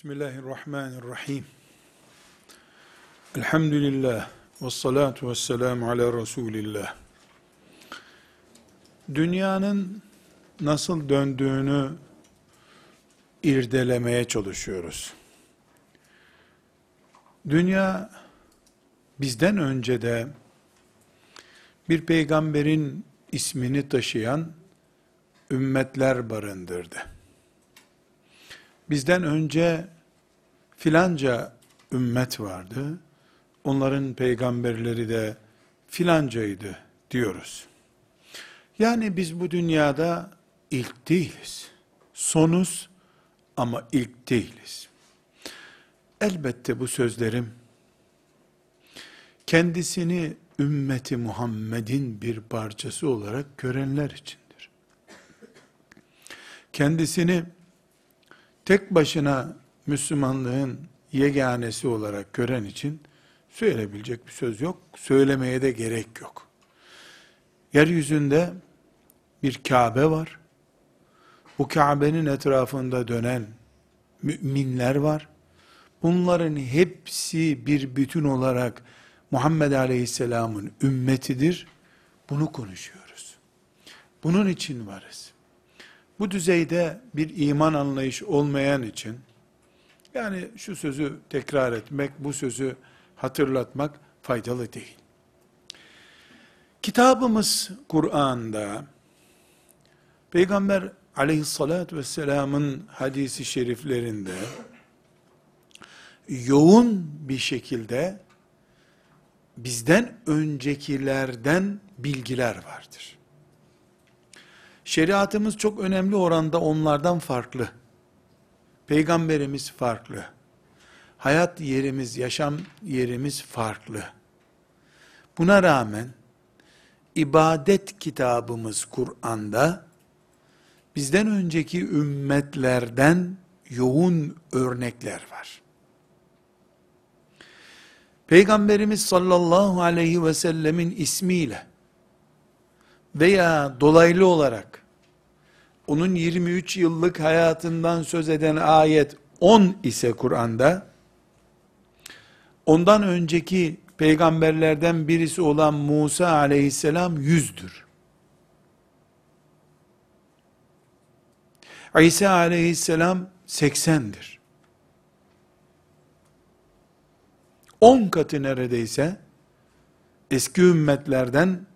Bismillahirrahmanirrahim. Elhamdülillah ve salatu ve selamu ala Resulillah. Dünyanın nasıl döndüğünü irdelemeye çalışıyoruz. Dünya bizden önce de bir peygamberin ismini taşıyan ümmetler barındırdı. Bizden önce filanca ümmet vardı. Onların peygamberleri de filancaydı diyoruz. Yani biz bu dünyada ilk değiliz. Sonuz ama ilk değiliz. Elbette bu sözlerim kendisini ümmeti Muhammed'in bir parçası olarak görenler içindir. Kendisini tek başına Müslümanlığın yeganesi olarak gören için söyleyebilecek bir söz yok. Söylemeye de gerek yok. Yeryüzünde bir Kabe var. Bu Kabe'nin etrafında dönen müminler var. Bunların hepsi bir bütün olarak Muhammed Aleyhisselam'ın ümmetidir. Bunu konuşuyoruz. Bunun için varız. Bu düzeyde bir iman anlayış olmayan için, yani şu sözü tekrar etmek, bu sözü hatırlatmak faydalı değil. Kitabımız Kur'an'da, Peygamber aleyhissalatü vesselamın hadisi şeriflerinde, yoğun bir şekilde, bizden öncekilerden bilgiler vardır. Şeriatımız çok önemli oranda onlardan farklı. Peygamberimiz farklı. Hayat yerimiz, yaşam yerimiz farklı. Buna rağmen ibadet kitabımız Kur'an'da bizden önceki ümmetlerden yoğun örnekler var. Peygamberimiz sallallahu aleyhi ve sellemin ismiyle veya dolaylı olarak onun 23 yıllık hayatından söz eden ayet 10 ise Kur'an'da ondan önceki peygamberlerden birisi olan Musa aleyhisselam yüzdür. İsa aleyhisselam 80'dir. 10 katı neredeyse eski ümmetlerden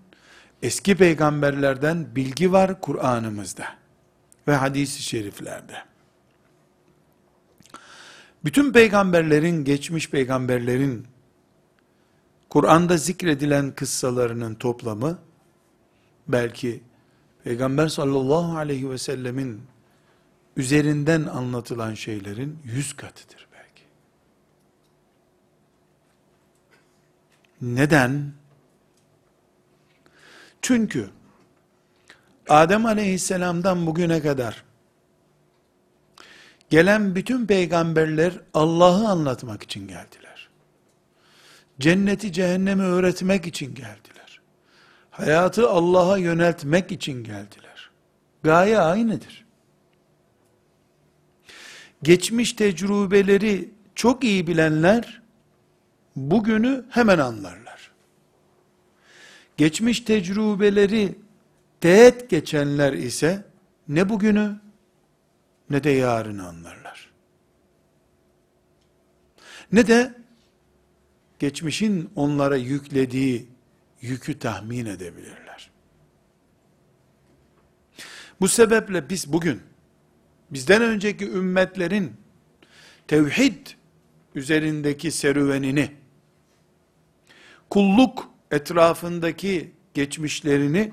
eski peygamberlerden bilgi var Kur'an'ımızda ve hadis-i şeriflerde. Bütün peygamberlerin, geçmiş peygamberlerin Kur'an'da zikredilen kıssalarının toplamı belki Peygamber sallallahu aleyhi ve sellemin üzerinden anlatılan şeylerin yüz katıdır belki. Neden? Çünkü Adem aleyhisselamdan bugüne kadar gelen bütün peygamberler Allah'ı anlatmak için geldiler. Cenneti cehennemi öğretmek için geldiler. Hayatı Allah'a yöneltmek için geldiler. Gaye aynıdır. Geçmiş tecrübeleri çok iyi bilenler bugünü hemen anlarlar geçmiş tecrübeleri teğet geçenler ise ne bugünü ne de yarını anlarlar. Ne de geçmişin onlara yüklediği yükü tahmin edebilirler. Bu sebeple biz bugün bizden önceki ümmetlerin tevhid üzerindeki serüvenini kulluk etrafındaki geçmişlerini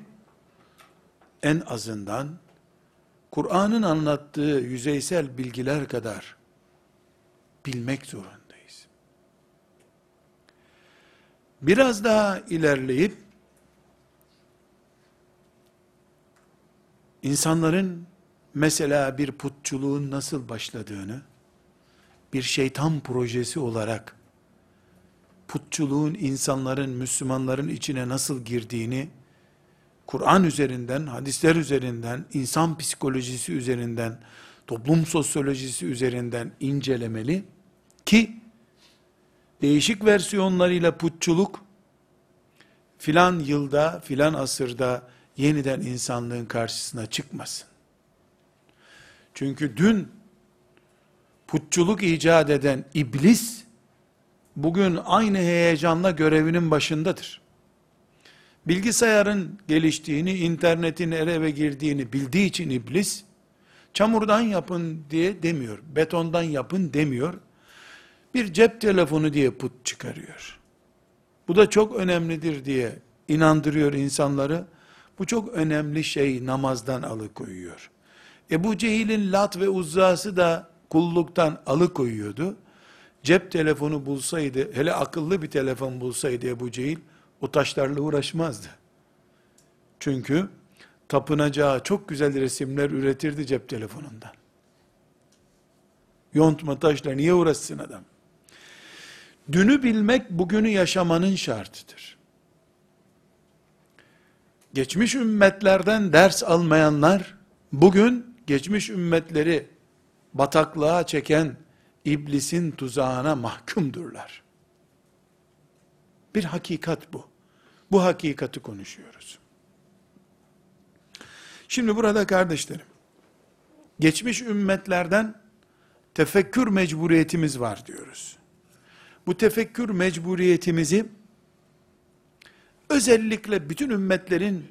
en azından Kur'an'ın anlattığı yüzeysel bilgiler kadar bilmek zorundayız. Biraz daha ilerleyip insanların mesela bir putçuluğun nasıl başladığını bir şeytan projesi olarak putçuluğun insanların, Müslümanların içine nasıl girdiğini, Kur'an üzerinden, hadisler üzerinden, insan psikolojisi üzerinden toplum sosyolojisi üzerinden incelemeli ki değişik versiyonlarıyla putçuluk filan yılda, filan asırda yeniden insanlığın karşısına çıkmasın. Çünkü dün putçuluk icat eden iblis bugün aynı heyecanla görevinin başındadır. Bilgisayarın geliştiğini, internetin eve girdiğini bildiği için iblis, çamurdan yapın diye demiyor, betondan yapın demiyor. Bir cep telefonu diye put çıkarıyor. Bu da çok önemlidir diye inandırıyor insanları. Bu çok önemli şey namazdan alıkoyuyor. Ebu Cehil'in Lat ve Uzza'sı da kulluktan alıkoyuyordu. Cep telefonu bulsaydı, hele akıllı bir telefon bulsaydı Ebu Cehil, o taşlarla uğraşmazdı. Çünkü tapınacağı çok güzel resimler üretirdi cep telefonundan. Yontma taşla niye uğraşsın adam? Dünü bilmek bugünü yaşamanın şartıdır. Geçmiş ümmetlerden ders almayanlar bugün geçmiş ümmetleri bataklığa çeken iblisin tuzağına mahkumdurlar. Bir hakikat bu. Bu hakikati konuşuyoruz. Şimdi burada kardeşlerim, geçmiş ümmetlerden tefekkür mecburiyetimiz var diyoruz. Bu tefekkür mecburiyetimizi özellikle bütün ümmetlerin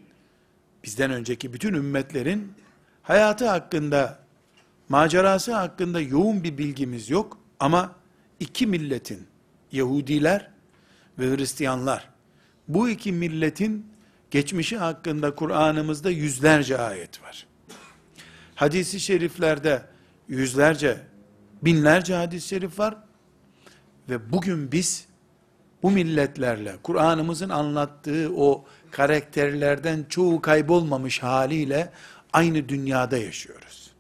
bizden önceki bütün ümmetlerin hayatı hakkında macerası hakkında yoğun bir bilgimiz yok ama iki milletin Yahudiler ve Hristiyanlar bu iki milletin geçmişi hakkında Kur'an'ımızda yüzlerce ayet var. Hadisi şeriflerde yüzlerce, binlerce hadis-i şerif var. Ve bugün biz bu milletlerle, Kur'an'ımızın anlattığı o karakterlerden çoğu kaybolmamış haliyle aynı dünyada yaşıyoruz.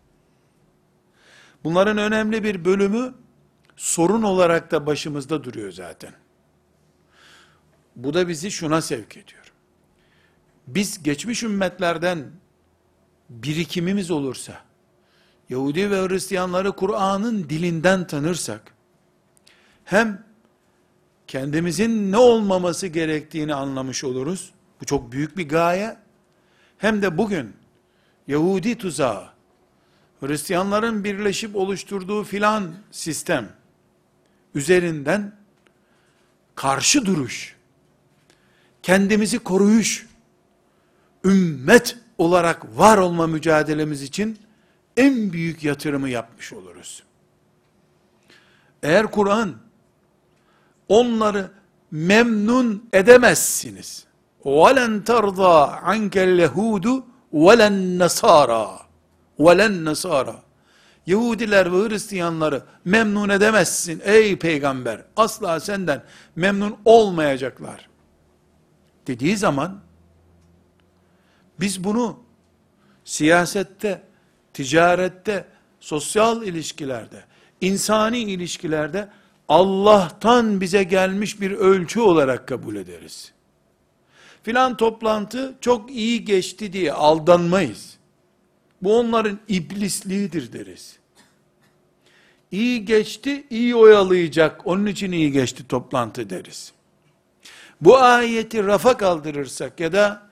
Bunların önemli bir bölümü sorun olarak da başımızda duruyor zaten. Bu da bizi şuna sevk ediyor. Biz geçmiş ümmetlerden birikimimiz olursa, Yahudi ve Hristiyanları Kur'an'ın dilinden tanırsak, hem kendimizin ne olmaması gerektiğini anlamış oluruz. Bu çok büyük bir gaye. Hem de bugün Yahudi tuzağı, Hristiyanların birleşip oluşturduğu filan sistem üzerinden karşı duruş, kendimizi koruyuş, ümmet olarak var olma mücadelemiz için en büyük yatırımı yapmış oluruz. Eğer Kur'an onları memnun edemezsiniz. وَلَنْ تَرْضَى عَنْكَ الْيَهُودُ وَلَنْ نَصَارَى وَلَنْ نَصَارَى Yahudiler ve Hristiyanları memnun edemezsin ey peygamber. Asla senden memnun olmayacaklar. Dediği zaman biz bunu siyasette, ticarette, sosyal ilişkilerde, insani ilişkilerde Allah'tan bize gelmiş bir ölçü olarak kabul ederiz. Filan toplantı çok iyi geçti diye aldanmayız. Bu onların iblisliğidir deriz. İyi geçti, iyi oyalayacak, onun için iyi geçti toplantı deriz. Bu ayeti rafa kaldırırsak ya da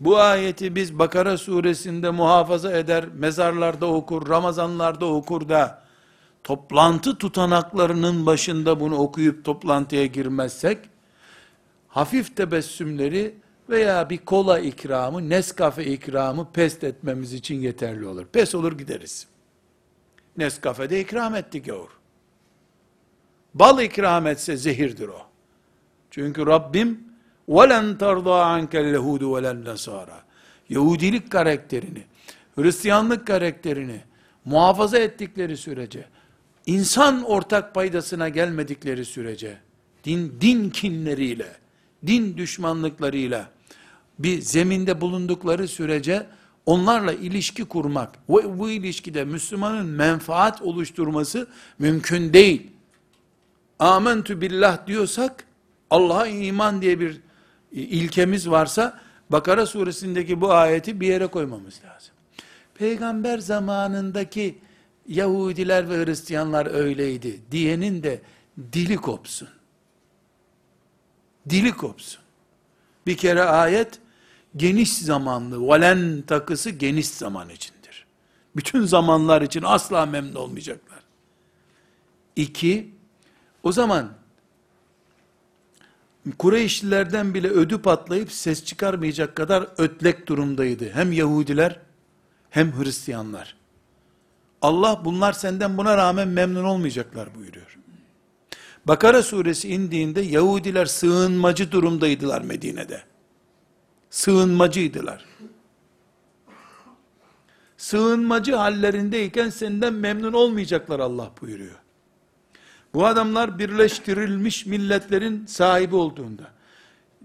bu ayeti biz Bakara suresinde muhafaza eder, mezarlarda okur, Ramazanlarda okur da, toplantı tutanaklarının başında bunu okuyup toplantıya girmezsek, hafif tebessümleri veya bir kola ikramı, Nescafe ikramı pest etmemiz için yeterli olur. Pes olur gideriz. Nescafe'de ikram etti gavur. Bal ikram etse zehirdir o. Çünkü Rabbim وَلَنْ تَرْضَى عَنْكَ الْيَهُودُ وَلَنْ نَصَارَى Yahudilik karakterini, Hristiyanlık karakterini muhafaza ettikleri sürece, insan ortak paydasına gelmedikleri sürece, din, din kinleriyle, din düşmanlıklarıyla bir zeminde bulundukları sürece onlarla ilişki kurmak ve bu ilişkide Müslümanın menfaat oluşturması mümkün değil. Amentü billah diyorsak Allah'a iman diye bir ilkemiz varsa Bakara suresindeki bu ayeti bir yere koymamız lazım. Peygamber zamanındaki Yahudiler ve Hristiyanlar öyleydi diyenin de dili kopsun. Dili kopsun. Bir kere ayet geniş zamanlı, valen takısı geniş zaman içindir. Bütün zamanlar için asla memnun olmayacaklar. İki, o zaman Kureyşlilerden bile ödü patlayıp ses çıkarmayacak kadar ötlek durumdaydı. Hem Yahudiler hem Hristiyanlar. Allah bunlar senden buna rağmen memnun olmayacaklar buyuruyor. Bakara suresi indiğinde Yahudiler sığınmacı durumdaydılar Medine'de. Sığınmacıydılar. Sığınmacı hallerindeyken senden memnun olmayacaklar Allah buyuruyor. Bu adamlar birleştirilmiş milletlerin sahibi olduğunda,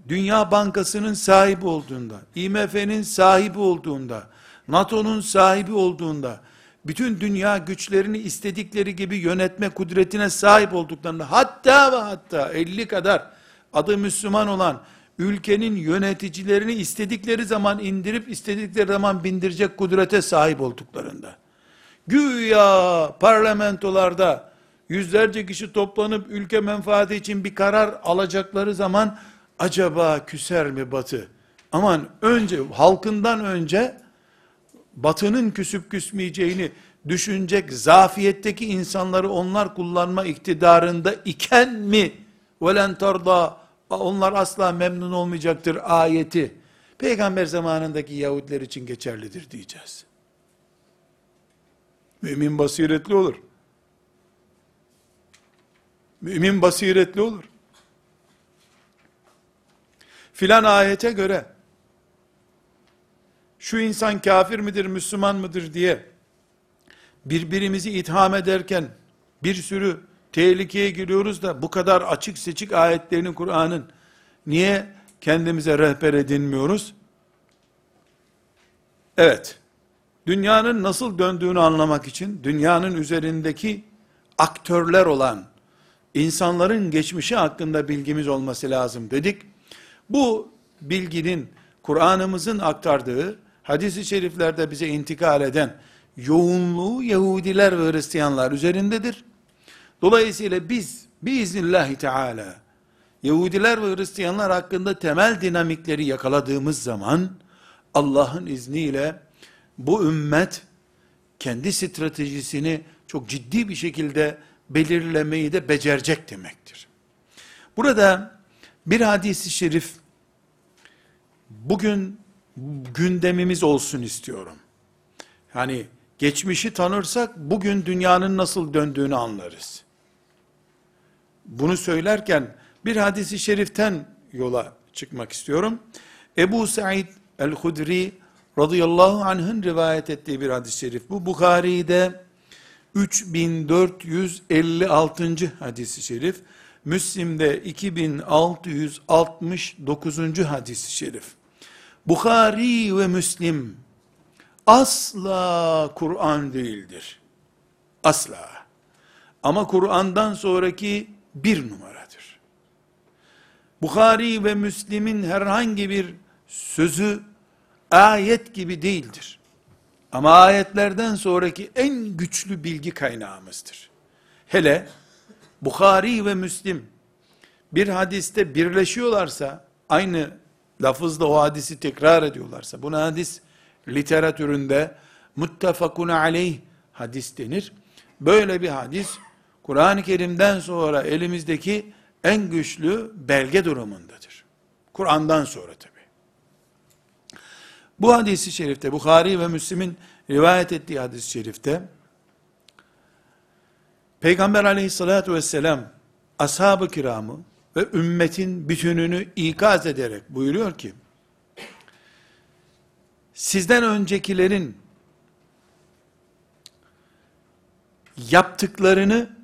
Dünya Bankası'nın sahibi olduğunda, IMF'nin sahibi olduğunda, NATO'nun sahibi olduğunda, bütün dünya güçlerini istedikleri gibi yönetme kudretine sahip olduklarında, hatta ve hatta 50 kadar adı Müslüman olan ülkenin yöneticilerini istedikleri zaman indirip istedikleri zaman bindirecek kudrete sahip olduklarında, güya parlamentolarda yüzlerce kişi toplanıp ülke menfaati için bir karar alacakları zaman acaba küser mi batı? Aman önce halkından önce batının küsüp küsmeyeceğini düşünecek zafiyetteki insanları onlar kullanma iktidarında iken mi velen tarda onlar asla memnun olmayacaktır ayeti peygamber zamanındaki Yahudiler için geçerlidir diyeceğiz. Mümin basiretli olur. Mümin basiretli olur. Filan ayete göre şu insan kafir midir, Müslüman mıdır diye birbirimizi itham ederken bir sürü tehlikeye giriyoruz da bu kadar açık seçik ayetlerini Kur'an'ın niye kendimize rehber edinmiyoruz? Evet, dünyanın nasıl döndüğünü anlamak için dünyanın üzerindeki aktörler olan insanların geçmişi hakkında bilgimiz olması lazım dedik. Bu bilginin Kur'an'ımızın aktardığı hadis-i şeriflerde bize intikal eden yoğunluğu Yahudiler ve Hristiyanlar üzerindedir. Dolayısıyla biz biiznillahü teala Yahudiler ve Hristiyanlar hakkında temel dinamikleri yakaladığımız zaman Allah'ın izniyle bu ümmet kendi stratejisini çok ciddi bir şekilde belirlemeyi de becerecek demektir. Burada bir hadisi şerif bugün gündemimiz olsun istiyorum. Yani geçmişi tanırsak bugün dünyanın nasıl döndüğünü anlarız. Bunu söylerken bir hadisi şeriften yola çıkmak istiyorum. Ebu Said el-Hudri radıyallahu anh'ın rivayet ettiği bir hadis-i şerif. Bu Bukhari'de 3456. hadisi şerif. Müslim'de 2669. hadisi şerif. Bukhari ve Müslim asla Kur'an değildir. Asla. Ama Kur'an'dan sonraki bir numaradır. Bukhari ve Müslim'in herhangi bir sözü ayet gibi değildir. Ama ayetlerden sonraki en güçlü bilgi kaynağımızdır. Hele Bukhari ve Müslim bir hadiste birleşiyorlarsa, aynı lafızla o hadisi tekrar ediyorlarsa, buna hadis literatüründe muttefakun aleyh hadis denir. Böyle bir hadis, Kur'an-ı Kerim'den sonra elimizdeki en güçlü belge durumundadır. Kur'an'dan sonra tabi. Bu hadisi şerifte, Bukhari ve Müslim'in rivayet ettiği hadis-i şerifte, Peygamber aleyhissalatü vesselam, ashab-ı kiramı ve ümmetin bütününü ikaz ederek buyuruyor ki, sizden öncekilerin yaptıklarını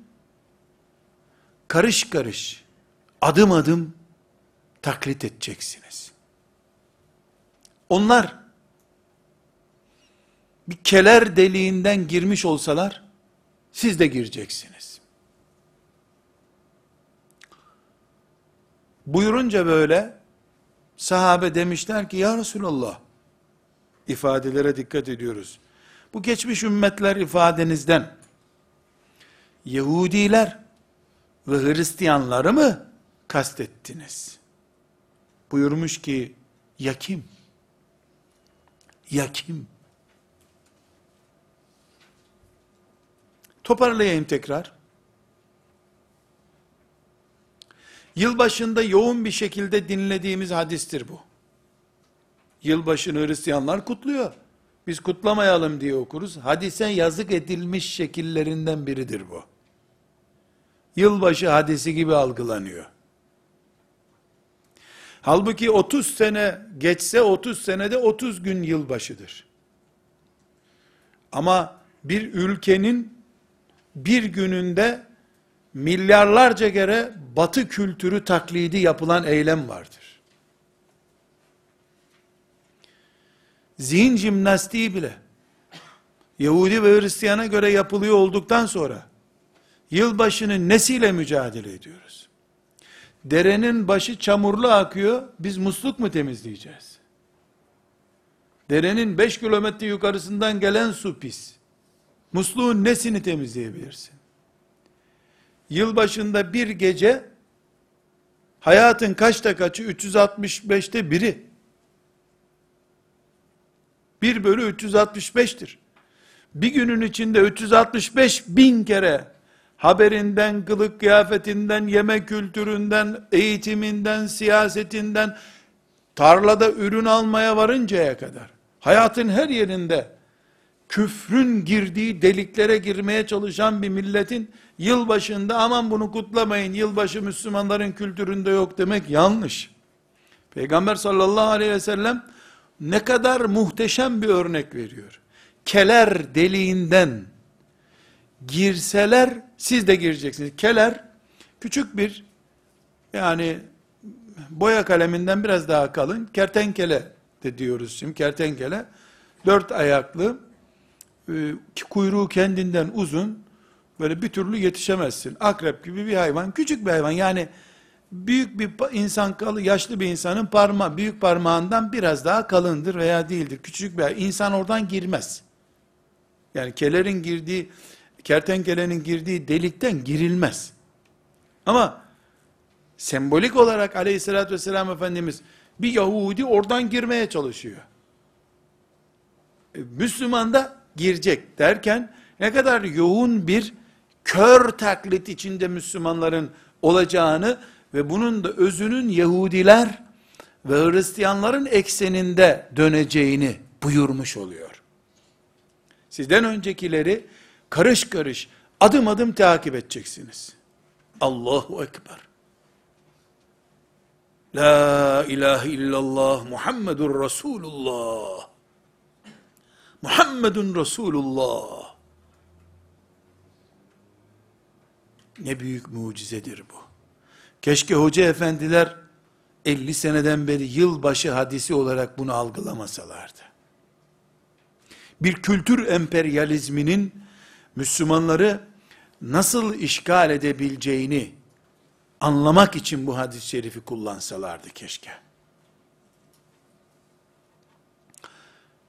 karış karış, adım adım taklit edeceksiniz. Onlar bir keler deliğinden girmiş olsalar, siz de gireceksiniz. Buyurunca böyle, sahabe demişler ki, ya Resulallah, ifadelere dikkat ediyoruz. Bu geçmiş ümmetler ifadenizden, Yahudiler ve Hristiyanları mı kastettiniz? Buyurmuş ki, ya kim? Ya kim? Toparlayayım tekrar. Yılbaşında yoğun bir şekilde dinlediğimiz hadistir bu. Yılbaşını Hristiyanlar kutluyor. Biz kutlamayalım diye okuruz. Hadise yazık edilmiş şekillerinden biridir bu. Yılbaşı hadisi gibi algılanıyor. Halbuki 30 sene geçse 30 senede 30 gün yılbaşıdır. Ama bir ülkenin bir gününde milyarlarca kere batı kültürü taklidi yapılan eylem vardır. Zihin jimnastiği bile Yahudi ve Hristiyana göre yapılıyor olduktan sonra yılbaşını nesiyle mücadele ediyoruz? Derenin başı çamurlu akıyor, biz musluk mu temizleyeceğiz? Derenin 5 kilometre yukarısından gelen su pis. Musluğun nesini temizleyebilirsin? Yılbaşında bir gece hayatın kaçta kaçı? 365'te biri. 1 bölü 365'tir. Bir günün içinde 365 bin kere haberinden, kılık kıyafetinden, yemek kültüründen, eğitiminden, siyasetinden, tarlada ürün almaya varıncaya kadar, hayatın her yerinde, küfrün girdiği deliklere girmeye çalışan bir milletin, yılbaşında aman bunu kutlamayın, yılbaşı Müslümanların kültüründe yok demek yanlış. Peygamber sallallahu aleyhi ve sellem, ne kadar muhteşem bir örnek veriyor. Keler deliğinden, girseler siz de gireceksiniz. Keler küçük bir yani boya kaleminden biraz daha kalın kertenkele de diyoruz şimdi kertenkele dört ayaklı e, kuyruğu kendinden uzun böyle bir türlü yetişemezsin. Akrep gibi bir hayvan küçük bir hayvan yani büyük bir insan kalı yaşlı bir insanın parmağı büyük parmağından biraz daha kalındır veya değildir. Küçük bir insan oradan girmez. Yani kelerin girdiği kertenkelenin girdiği delikten girilmez. Ama sembolik olarak aleyhissalatü vesselam Efendimiz bir Yahudi oradan girmeye çalışıyor. E, Müslüman da girecek derken ne kadar yoğun bir kör taklit içinde Müslümanların olacağını ve bunun da özünün Yahudiler ve Hristiyanların ekseninde döneceğini buyurmuş oluyor. Sizden öncekileri karış karış, adım adım takip edeceksiniz. Allahu Ekber. La ilahe illallah Muhammedur Resulullah. Muhammedun Resulullah. Ne büyük mucizedir bu. Keşke hoca efendiler 50 seneden beri yılbaşı hadisi olarak bunu algılamasalardı. Bir kültür emperyalizminin Müslümanları nasıl işgal edebileceğini anlamak için bu hadis-i şerifi kullansalardı keşke.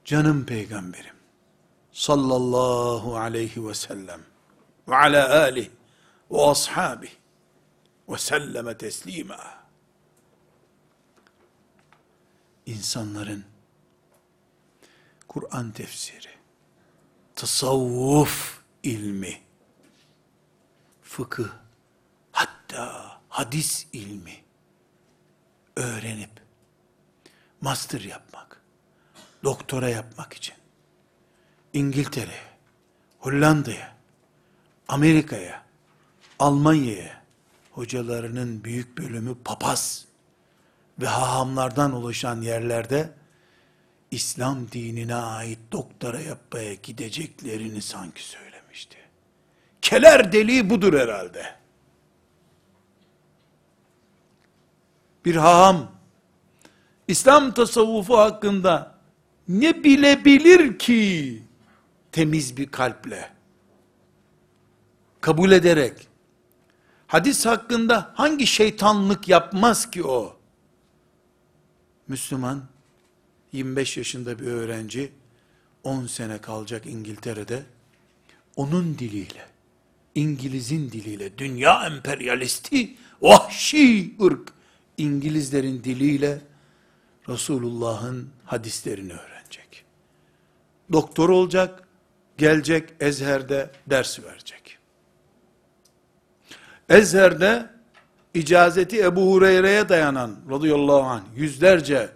Canım peygamberim. Sallallahu aleyhi ve sellem ve ala alih ve ashabih ve selleme teslima. İnsanların Kur'an tefsiri, tasavvuf ilmi, fıkıh, hatta hadis ilmi öğrenip master yapmak, doktora yapmak için İngiltere, Hollanda'ya, Amerika'ya, Almanya'ya hocalarının büyük bölümü papaz ve hahamlardan oluşan yerlerde İslam dinine ait doktora yapmaya gideceklerini sanki söylemişti. Keler deliği budur herhalde. Bir haham, İslam tasavvufu hakkında ne bilebilir ki temiz bir kalple? Kabul ederek, hadis hakkında hangi şeytanlık yapmaz ki o? Müslüman, 25 yaşında bir öğrenci 10 sene kalacak İngiltere'de onun diliyle İngiliz'in diliyle, dünya emperyalisti, vahşi ırk, İngilizlerin diliyle Resulullah'ın hadislerini öğrenecek. Doktor olacak, gelecek Ezher'de ders verecek. Ezher'de icazeti Ebu Hureyre'ye dayanan radıyallahu anh yüzlerce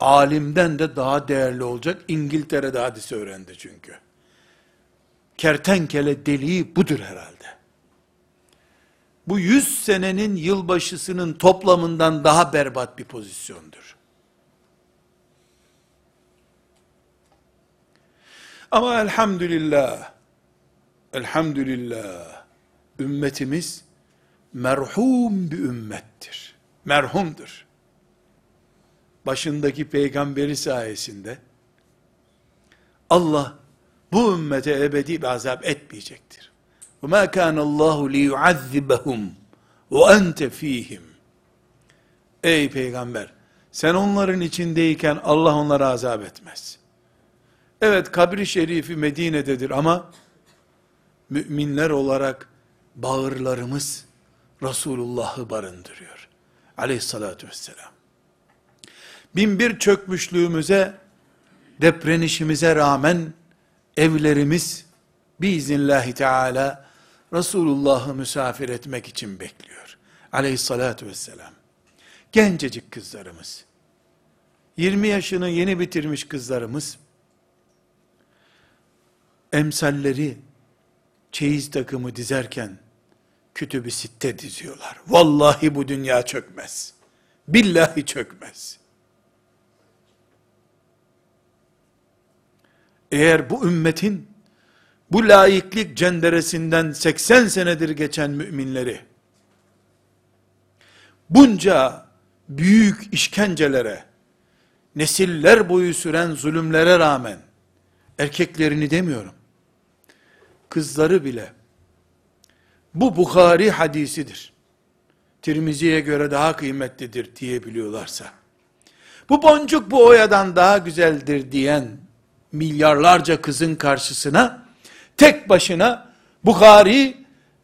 alimden de daha değerli olacak. İngiltere'de hadisi öğrendi çünkü. Kertenkele deliği budur herhalde. Bu yüz senenin yılbaşısının toplamından daha berbat bir pozisyondur. Ama elhamdülillah, elhamdülillah, ümmetimiz merhum bir ümmettir. Merhumdur. Başındaki peygamberi sayesinde Allah bu ümmete ebedi bir azap etmeyecektir. وَمَا كَانَ اللّٰهُ لِيُعَذِّبَهُمْ وَاَنْتَ ف۪يهِمْ Ey peygamber, sen onların içindeyken Allah onlara azap etmez. Evet kabri şerifi Medine'dedir ama müminler olarak bağırlarımız Resulullah'ı barındırıyor. Aleyhissalatü vesselam. Binbir çökmüşlüğümüze, deprenişimize rağmen evlerimiz biiznillahü teala Resulullah'ı misafir etmek için bekliyor. Aleyhissalatü vesselam. Gencecik kızlarımız, 20 yaşını yeni bitirmiş kızlarımız, emsalleri çeyiz takımı dizerken kütübü sitte diziyorlar. Vallahi bu dünya çökmez. Billahi çökmez. Eğer bu ümmetin bu laiklik cenderesinden 80 senedir geçen müminleri bunca büyük işkencelere, nesiller boyu süren zulümlere rağmen erkeklerini demiyorum. Kızları bile bu Bukhari hadisidir. Tirmizi'ye göre daha kıymetlidir diyebiliyorlarsa, bu boncuk bu oyadan daha güzeldir diyen milyarlarca kızın karşısına, tek başına Bukhari,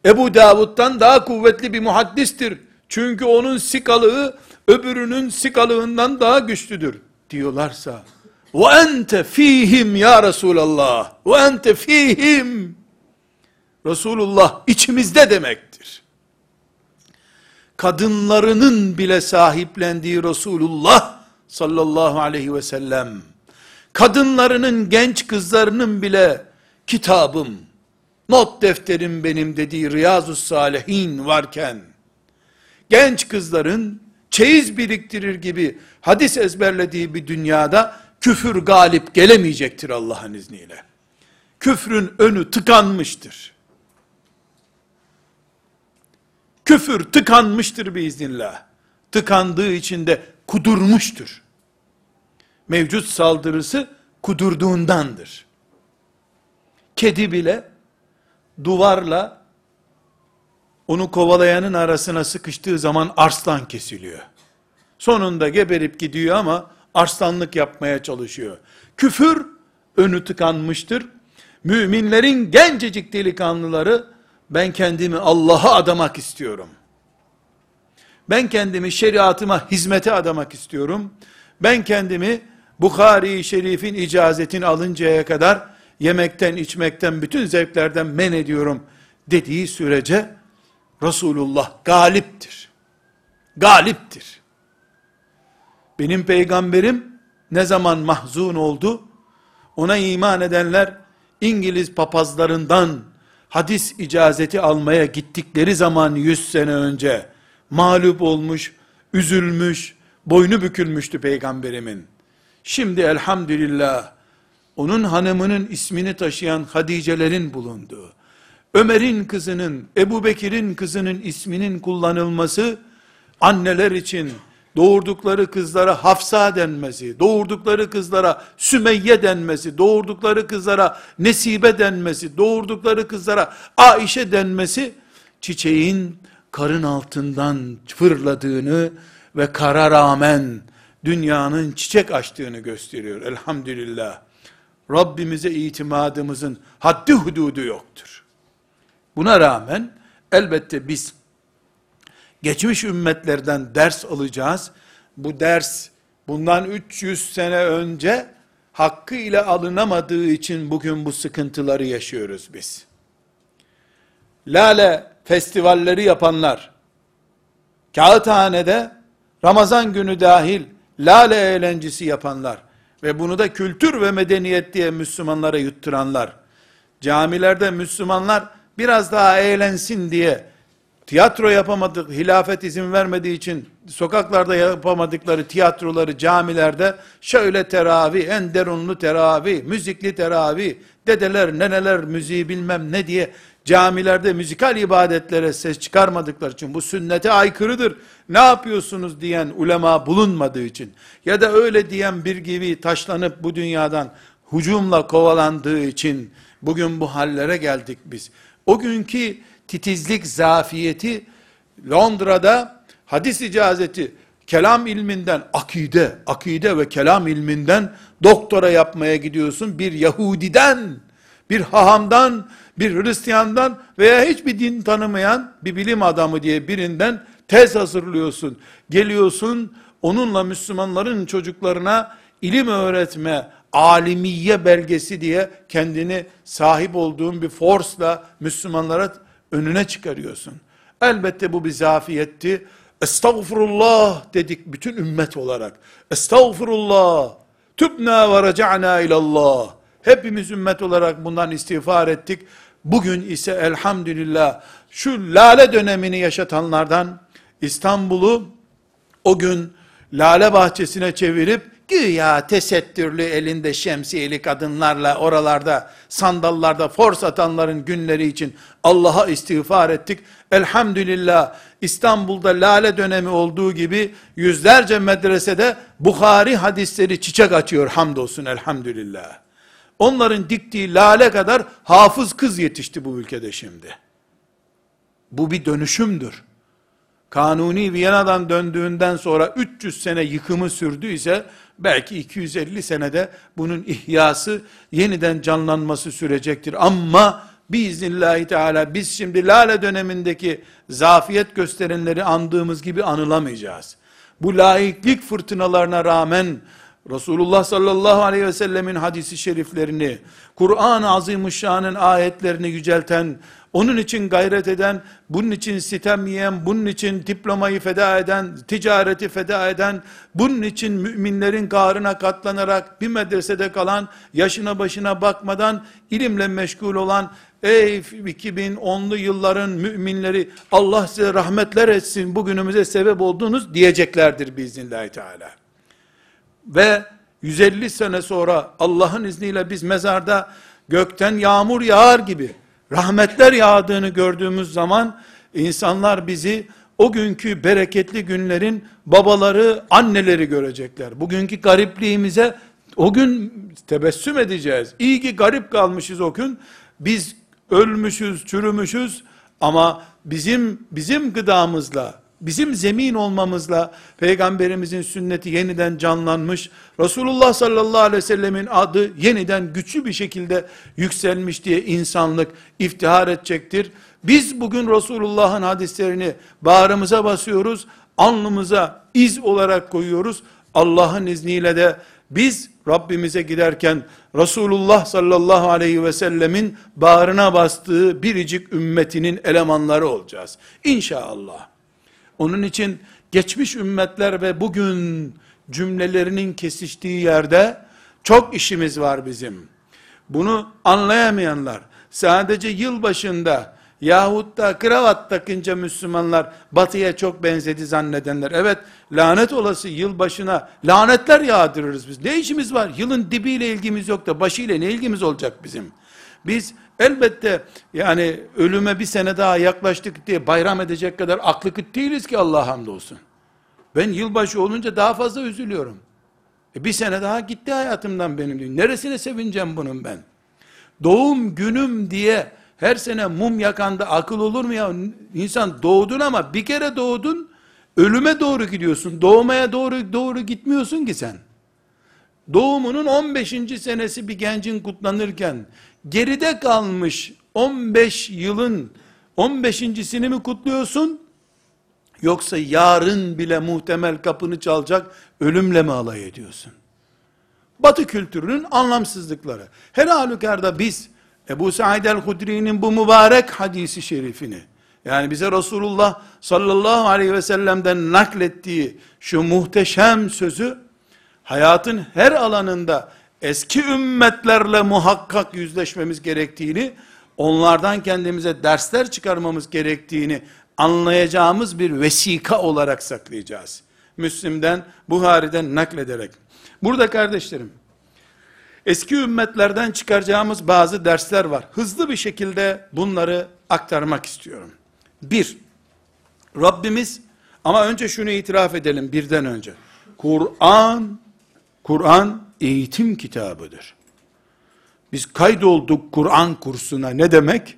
Ebu Davud'dan daha kuvvetli bir muhaddistir. Çünkü onun sikalığı, öbürünün sikalığından daha güçlüdür diyorlarsa, ve ente fihim ya Resulallah, ve ente fihim, Resulullah içimizde demektir. Kadınlarının bile sahiplendiği Resulullah sallallahu aleyhi ve sellem, kadınlarının genç kızlarının bile kitabım, not defterim benim dediği Riyazu Salihin varken, genç kızların çeyiz biriktirir gibi hadis ezberlediği bir dünyada küfür galip gelemeyecektir Allah'ın izniyle. Küfrün önü tıkanmıştır. Küfür tıkanmıştır biiznillah. Tıkandığı için de kudurmuştur. Mevcut saldırısı kudurduğundandır. Kedi bile duvarla onu kovalayanın arasına sıkıştığı zaman arslan kesiliyor. Sonunda geberip gidiyor ama arslanlık yapmaya çalışıyor. Küfür önü tıkanmıştır. Müminlerin gencecik delikanlıları ben kendimi Allah'a adamak istiyorum. Ben kendimi şeriatıma hizmete adamak istiyorum. Ben kendimi Bukhari Şerif'in icazetini alıncaya kadar yemekten, içmekten, bütün zevklerden men ediyorum dediği sürece Resulullah galiptir. Galiptir. Benim peygamberim ne zaman mahzun oldu? Ona iman edenler İngiliz papazlarından hadis icazeti almaya gittikleri zaman 100 sene önce mağlup olmuş, üzülmüş, boynu bükülmüştü peygamberimin. Şimdi elhamdülillah onun hanımının ismini taşıyan Hadicelerin bulunduğu, Ömer'in kızının, Ebu Bekir'in kızının isminin kullanılması, anneler için doğurdukları kızlara Hafsa denmesi, doğurdukları kızlara Sümeyye denmesi, doğurdukları kızlara Nesibe denmesi, doğurdukları kızlara Aişe denmesi, çiçeğin karın altından fırladığını ve kara rağmen dünyanın çiçek açtığını gösteriyor elhamdülillah. Rabbimize itimadımızın haddi hududu yoktur. Buna rağmen elbette biz geçmiş ümmetlerden ders alacağız. Bu ders bundan 300 sene önce hakkı ile alınamadığı için bugün bu sıkıntıları yaşıyoruz biz. Lale festivalleri yapanlar, kağıthanede Ramazan günü dahil lale eğlencesi yapanlar ve bunu da kültür ve medeniyet diye Müslümanlara yutturanlar, camilerde Müslümanlar biraz daha eğlensin diye tiyatro yapamadık, hilafet izin vermediği için sokaklarda yapamadıkları tiyatroları camilerde şöyle teravih, en derunlu teravih, müzikli teravih, dedeler, neneler müziği bilmem ne diye camilerde müzikal ibadetlere ses çıkarmadıkları için bu sünnete aykırıdır. Ne yapıyorsunuz diyen ulema bulunmadığı için ya da öyle diyen bir gibi taşlanıp bu dünyadan hucumla kovalandığı için bugün bu hallere geldik biz. O günkü titizlik zafiyeti Londra'da hadis icazeti kelam ilminden akide, akide ve kelam ilminden doktora yapmaya gidiyorsun. Bir Yahudiden, bir hahamdan, bir Hristiyandan veya hiçbir din tanımayan bir bilim adamı diye birinden tez hazırlıyorsun. Geliyorsun onunla Müslümanların çocuklarına ilim öğretme, alimiye belgesi diye kendini sahip olduğun bir forsla Müslümanlara önüne çıkarıyorsun. Elbette bu bir zafiyetti. Estağfurullah dedik bütün ümmet olarak. Estağfurullah. Tübna ve reca'na ilallah. Hepimiz ümmet olarak bundan istiğfar ettik. Bugün ise elhamdülillah şu lale dönemini yaşatanlardan İstanbul'u o gün lale bahçesine çevirip güya tesettürlü elinde şemsiyeli kadınlarla oralarda sandallarda fors atanların günleri için Allah'a istiğfar ettik. Elhamdülillah İstanbul'da lale dönemi olduğu gibi yüzlerce medresede Bukhari hadisleri çiçek açıyor hamdolsun elhamdülillah. Onların diktiği lale kadar hafız kız yetişti bu ülkede şimdi. Bu bir dönüşümdür. Kanuni Viyana'dan döndüğünden sonra 300 sene yıkımı sürdüyse, belki 250 senede bunun ihyası, yeniden canlanması sürecektir. Ama biiznillahü teala biz şimdi lale dönemindeki zafiyet gösterenleri andığımız gibi anılamayacağız. Bu laiklik fırtınalarına rağmen Resulullah sallallahu aleyhi ve sellemin hadisi şeriflerini, Kur'an-ı Azimuşşan'ın ayetlerini yücelten, onun için gayret eden, bunun için sitem yiyen, bunun için diplomayı feda eden, ticareti feda eden, bunun için müminlerin karına katlanarak bir medresede kalan, yaşına başına bakmadan ilimle meşgul olan, ey 2010'lu yılların müminleri, Allah size rahmetler etsin, bugünümüze sebep oldunuz diyeceklerdir biiznillahü teala. Ve 150 sene sonra Allah'ın izniyle biz mezarda gökten yağmur yağar gibi rahmetler yağdığını gördüğümüz zaman insanlar bizi o günkü bereketli günlerin babaları, anneleri görecekler. Bugünkü garipliğimize o gün tebessüm edeceğiz. İyi ki garip kalmışız o gün. Biz ölmüşüz, çürümüşüz ama bizim bizim gıdamızla, bizim zemin olmamızla peygamberimizin sünneti yeniden canlanmış, Resulullah sallallahu aleyhi ve sellemin adı yeniden güçlü bir şekilde yükselmiş diye insanlık iftihar edecektir. Biz bugün Resulullah'ın hadislerini bağrımıza basıyoruz, alnımıza iz olarak koyuyoruz. Allah'ın izniyle de biz Rabbimize giderken Resulullah sallallahu aleyhi ve sellemin bağrına bastığı biricik ümmetinin elemanları olacağız. İnşallah. Onun için geçmiş ümmetler ve bugün cümlelerinin kesiştiği yerde çok işimiz var bizim. Bunu anlayamayanlar, sadece yıl başında yahut da kravat takınca Müslümanlar batıya çok benzedi zannedenler. Evet lanet olası yıl başına lanetler yağdırırız biz. Ne işimiz var? Yılın dibiyle ilgimiz yok da başıyla ne ilgimiz olacak bizim? Biz elbette yani ölüme bir sene daha yaklaştık diye bayram edecek kadar aklı kıt değiliz ki Allah hamdolsun. Ben yılbaşı olunca daha fazla üzülüyorum. E bir sene daha gitti hayatımdan benim diyor. Neresine sevineceğim bunun ben? Doğum günüm diye her sene mum yakanda akıl olur mu ya? İnsan doğdun ama bir kere doğdun, ölüme doğru gidiyorsun. Doğmaya doğru doğru gitmiyorsun ki sen. Doğumunun 15. senesi bir gencin kutlanırken geride kalmış 15 yılın 15.sini mi kutluyorsun? Yoksa yarın bile muhtemel kapını çalacak ölümle mi alay ediyorsun? Batı kültürünün anlamsızlıkları. Her halükarda biz Ebu Said el-Hudri'nin bu mübarek hadisi şerifini, yani bize Resulullah sallallahu aleyhi ve sellem'den naklettiği şu muhteşem sözü, hayatın her alanında eski ümmetlerle muhakkak yüzleşmemiz gerektiğini, onlardan kendimize dersler çıkarmamız gerektiğini anlayacağımız bir vesika olarak saklayacağız. Müslim'den, Buhari'den naklederek. Burada kardeşlerim, eski ümmetlerden çıkaracağımız bazı dersler var. Hızlı bir şekilde bunları aktarmak istiyorum. Bir, Rabbimiz, ama önce şunu itiraf edelim birden önce. Kur'an, Kur'an eğitim kitabıdır. Biz kaydolduk Kur'an kursuna ne demek?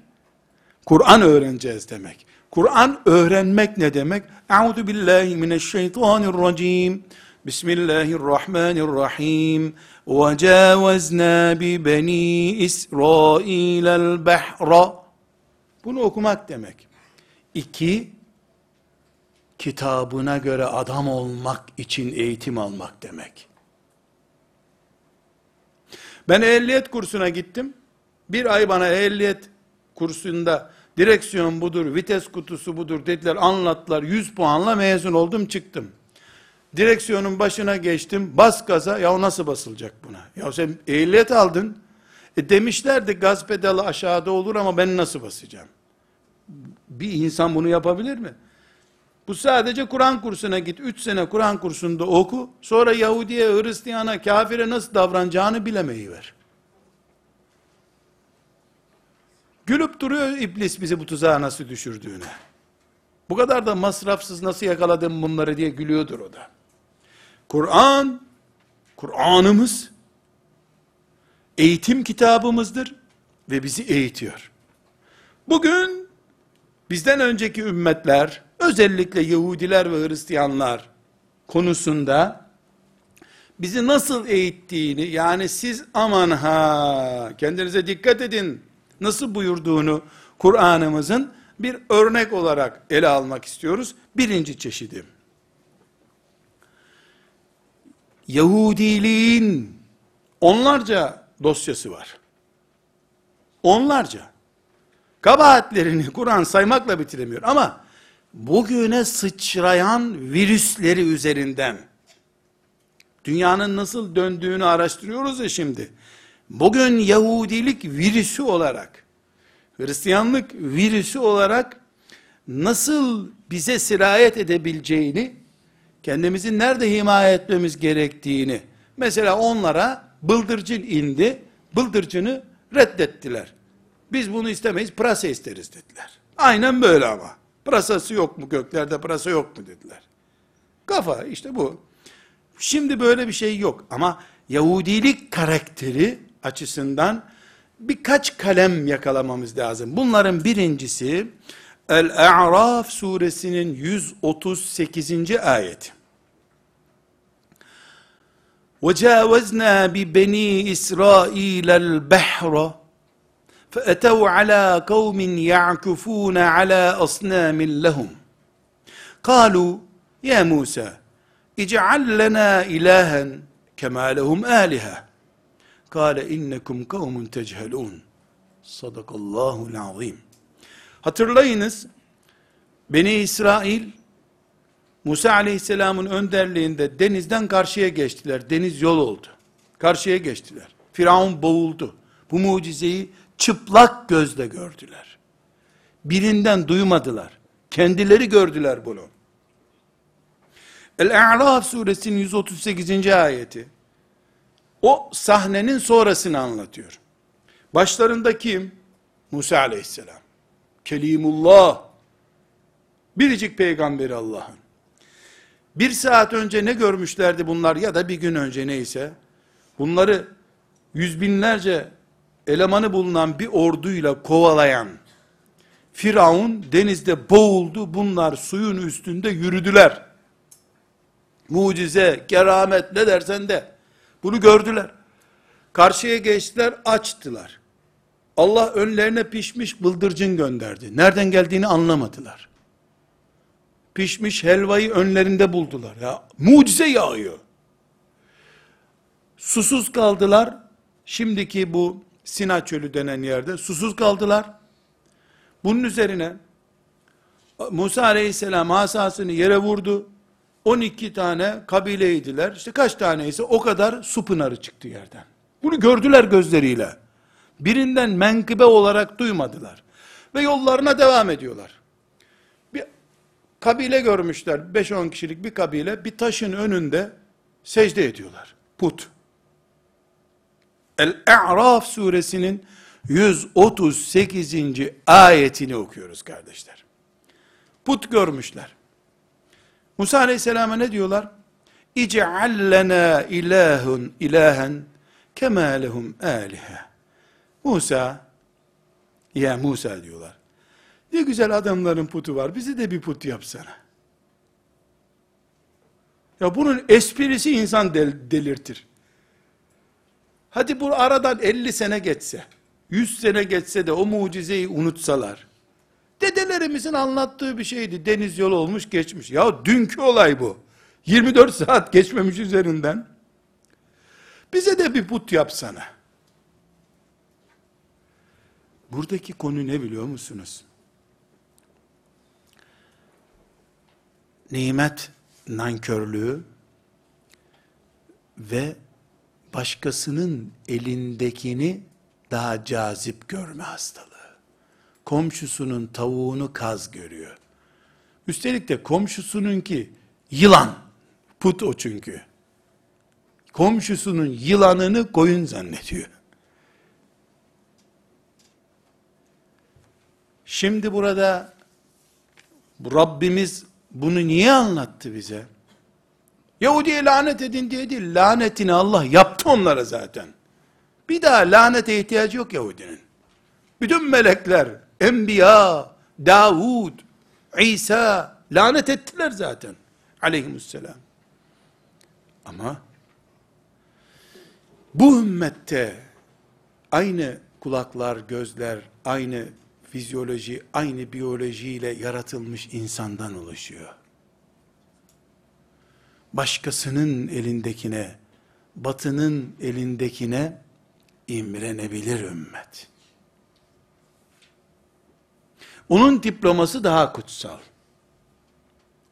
Kur'an öğreneceğiz demek. Kur'an öğrenmek ne demek? Euzu billahi mineşşeytanirracim. Bismillahirrahmanirrahim. Ve cavazna bi beni İsrail'el behra. Bunu okumak demek. İki, kitabına göre adam olmak için eğitim almak demek. Ben ehliyet kursuna gittim. Bir ay bana ehliyet kursunda direksiyon budur, vites kutusu budur dediler, anlattılar. 100 puanla mezun oldum, çıktım. Direksiyonun başına geçtim, bas gaza, ya o nasıl basılacak buna? Ya sen ehliyet aldın, e demişlerdi gaz pedalı aşağıda olur ama ben nasıl basacağım? Bir insan bunu yapabilir mi? Bu sadece Kur'an kursuna git. Üç sene Kur'an kursunda oku. Sonra Yahudiye, Hristiyana, kafire nasıl davranacağını bilemeyi ver. Gülüp duruyor iblis bizi bu tuzağa nasıl düşürdüğüne. Bu kadar da masrafsız nasıl yakaladım bunları diye gülüyordur o da. Kur'an, Kur'an'ımız, eğitim kitabımızdır ve bizi eğitiyor. Bugün bizden önceki ümmetler, özellikle Yahudiler ve Hristiyanlar konusunda bizi nasıl eğittiğini, yani siz aman ha, kendinize dikkat edin, nasıl buyurduğunu Kur'an'ımızın bir örnek olarak ele almak istiyoruz. Birinci çeşidi. Yahudiliğin onlarca dosyası var. Onlarca. Kabahatlerini Kur'an saymakla bitiremiyor ama bugüne sıçrayan virüsleri üzerinden dünyanın nasıl döndüğünü araştırıyoruz ya şimdi. Bugün Yahudilik virüsü olarak Hristiyanlık virüsü olarak nasıl bize sirayet edebileceğini, kendimizi nerede himaye etmemiz gerektiğini, mesela onlara bıldırcın indi, bıldırcını reddettiler. Biz bunu istemeyiz, pırasa isteriz dediler. Aynen böyle ama. Pırasası yok mu göklerde, pırasa yok mu dediler. Kafa işte bu. Şimdi böyle bir şey yok ama Yahudilik karakteri açısından birkaç kalem yakalamamız lazım. Bunların birincisi El-A'raf suresinin 138. ayeti. وَجَاوَزْنَا بِبَن۪ي إِسْرَائِيلَ الْبَحْرَ فَأَتَوْا عَلَى قَوْمٍ يَعْكُفُونَ عَلَى أَصْنَامٍ لَهُمْ قالوا يا موسى اجعل لنا إلها كما لهم آلهة Kale innekum kavmun techeluun. Sadakallahul azim. Hatırlayınız, Beni İsrail, Musa aleyhisselamın önderliğinde denizden karşıya geçtiler. Deniz yol oldu. Karşıya geçtiler. Firavun boğuldu. Bu mucizeyi çıplak gözle gördüler. Birinden duymadılar. Kendileri gördüler bunu. El-A'raf suresinin 138. ayeti o sahnenin sonrasını anlatıyor. Başlarında kim? Musa aleyhisselam. Kelimullah. Biricik peygamberi Allah'ın. Bir saat önce ne görmüşlerdi bunlar ya da bir gün önce neyse. Bunları yüz binlerce elemanı bulunan bir orduyla kovalayan Firavun denizde boğuldu. Bunlar suyun üstünde yürüdüler. Mucize, keramet ne dersen de bunu gördüler. Karşıya geçtiler, açtılar. Allah önlerine pişmiş bıldırcın gönderdi. Nereden geldiğini anlamadılar. Pişmiş helvayı önlerinde buldular. Ya mucize yağıyor. Susuz kaldılar. Şimdiki bu Sina çölü denen yerde susuz kaldılar. Bunun üzerine Musa aleyhisselam asasını yere vurdu. 12 tane kabileydiler. İşte kaç tane ise o kadar su pınarı çıktı yerden. Bunu gördüler gözleriyle. Birinden menkıbe olarak duymadılar. Ve yollarına devam ediyorlar. Bir kabile görmüşler. 5-10 kişilik bir kabile bir taşın önünde secde ediyorlar. Put. El-A'raf suresinin 138. ayetini okuyoruz kardeşler. Put görmüşler. Musa aleyhisselama ne diyorlar? İce'al lena ilahun ilahen kema lehum alihe. Musa, ya Musa diyorlar. Ne güzel adamların putu var, bize de bir put yapsana. Ya bunun esprisi insan del, delirtir. Hadi bu aradan 50 sene geçse, 100 sene geçse de o mucizeyi unutsalar, dedelerimizin anlattığı bir şeydi, deniz yolu olmuş geçmiş. Ya dünkü olay bu. 24 saat geçmemiş üzerinden. Bize de bir put yapsana. Buradaki konu ne biliyor musunuz? Nimet nankörlüğü ve başkasının elindekini daha cazip görme hastalığı. Komşusunun tavuğunu kaz görüyor. Üstelik de komşusununki yılan. Put o çünkü. Komşusunun yılanını koyun zannediyor. Şimdi burada Rabbimiz bunu niye anlattı bize? Yahudi'ye lanet edin diye değil, lanetini Allah yaptı onlara zaten. Bir daha lanete ihtiyacı yok Yahudinin. Bütün melekler, enbiya, Davud, İsa lanet ettiler zaten. Aleyhisselam. Ama bu ümmette aynı kulaklar, gözler, aynı fizyoloji, aynı biyolojiyle yaratılmış insandan oluşuyor. Başkasının elindekine, batının elindekine imrenebilir ümmet. Onun diploması daha kutsal.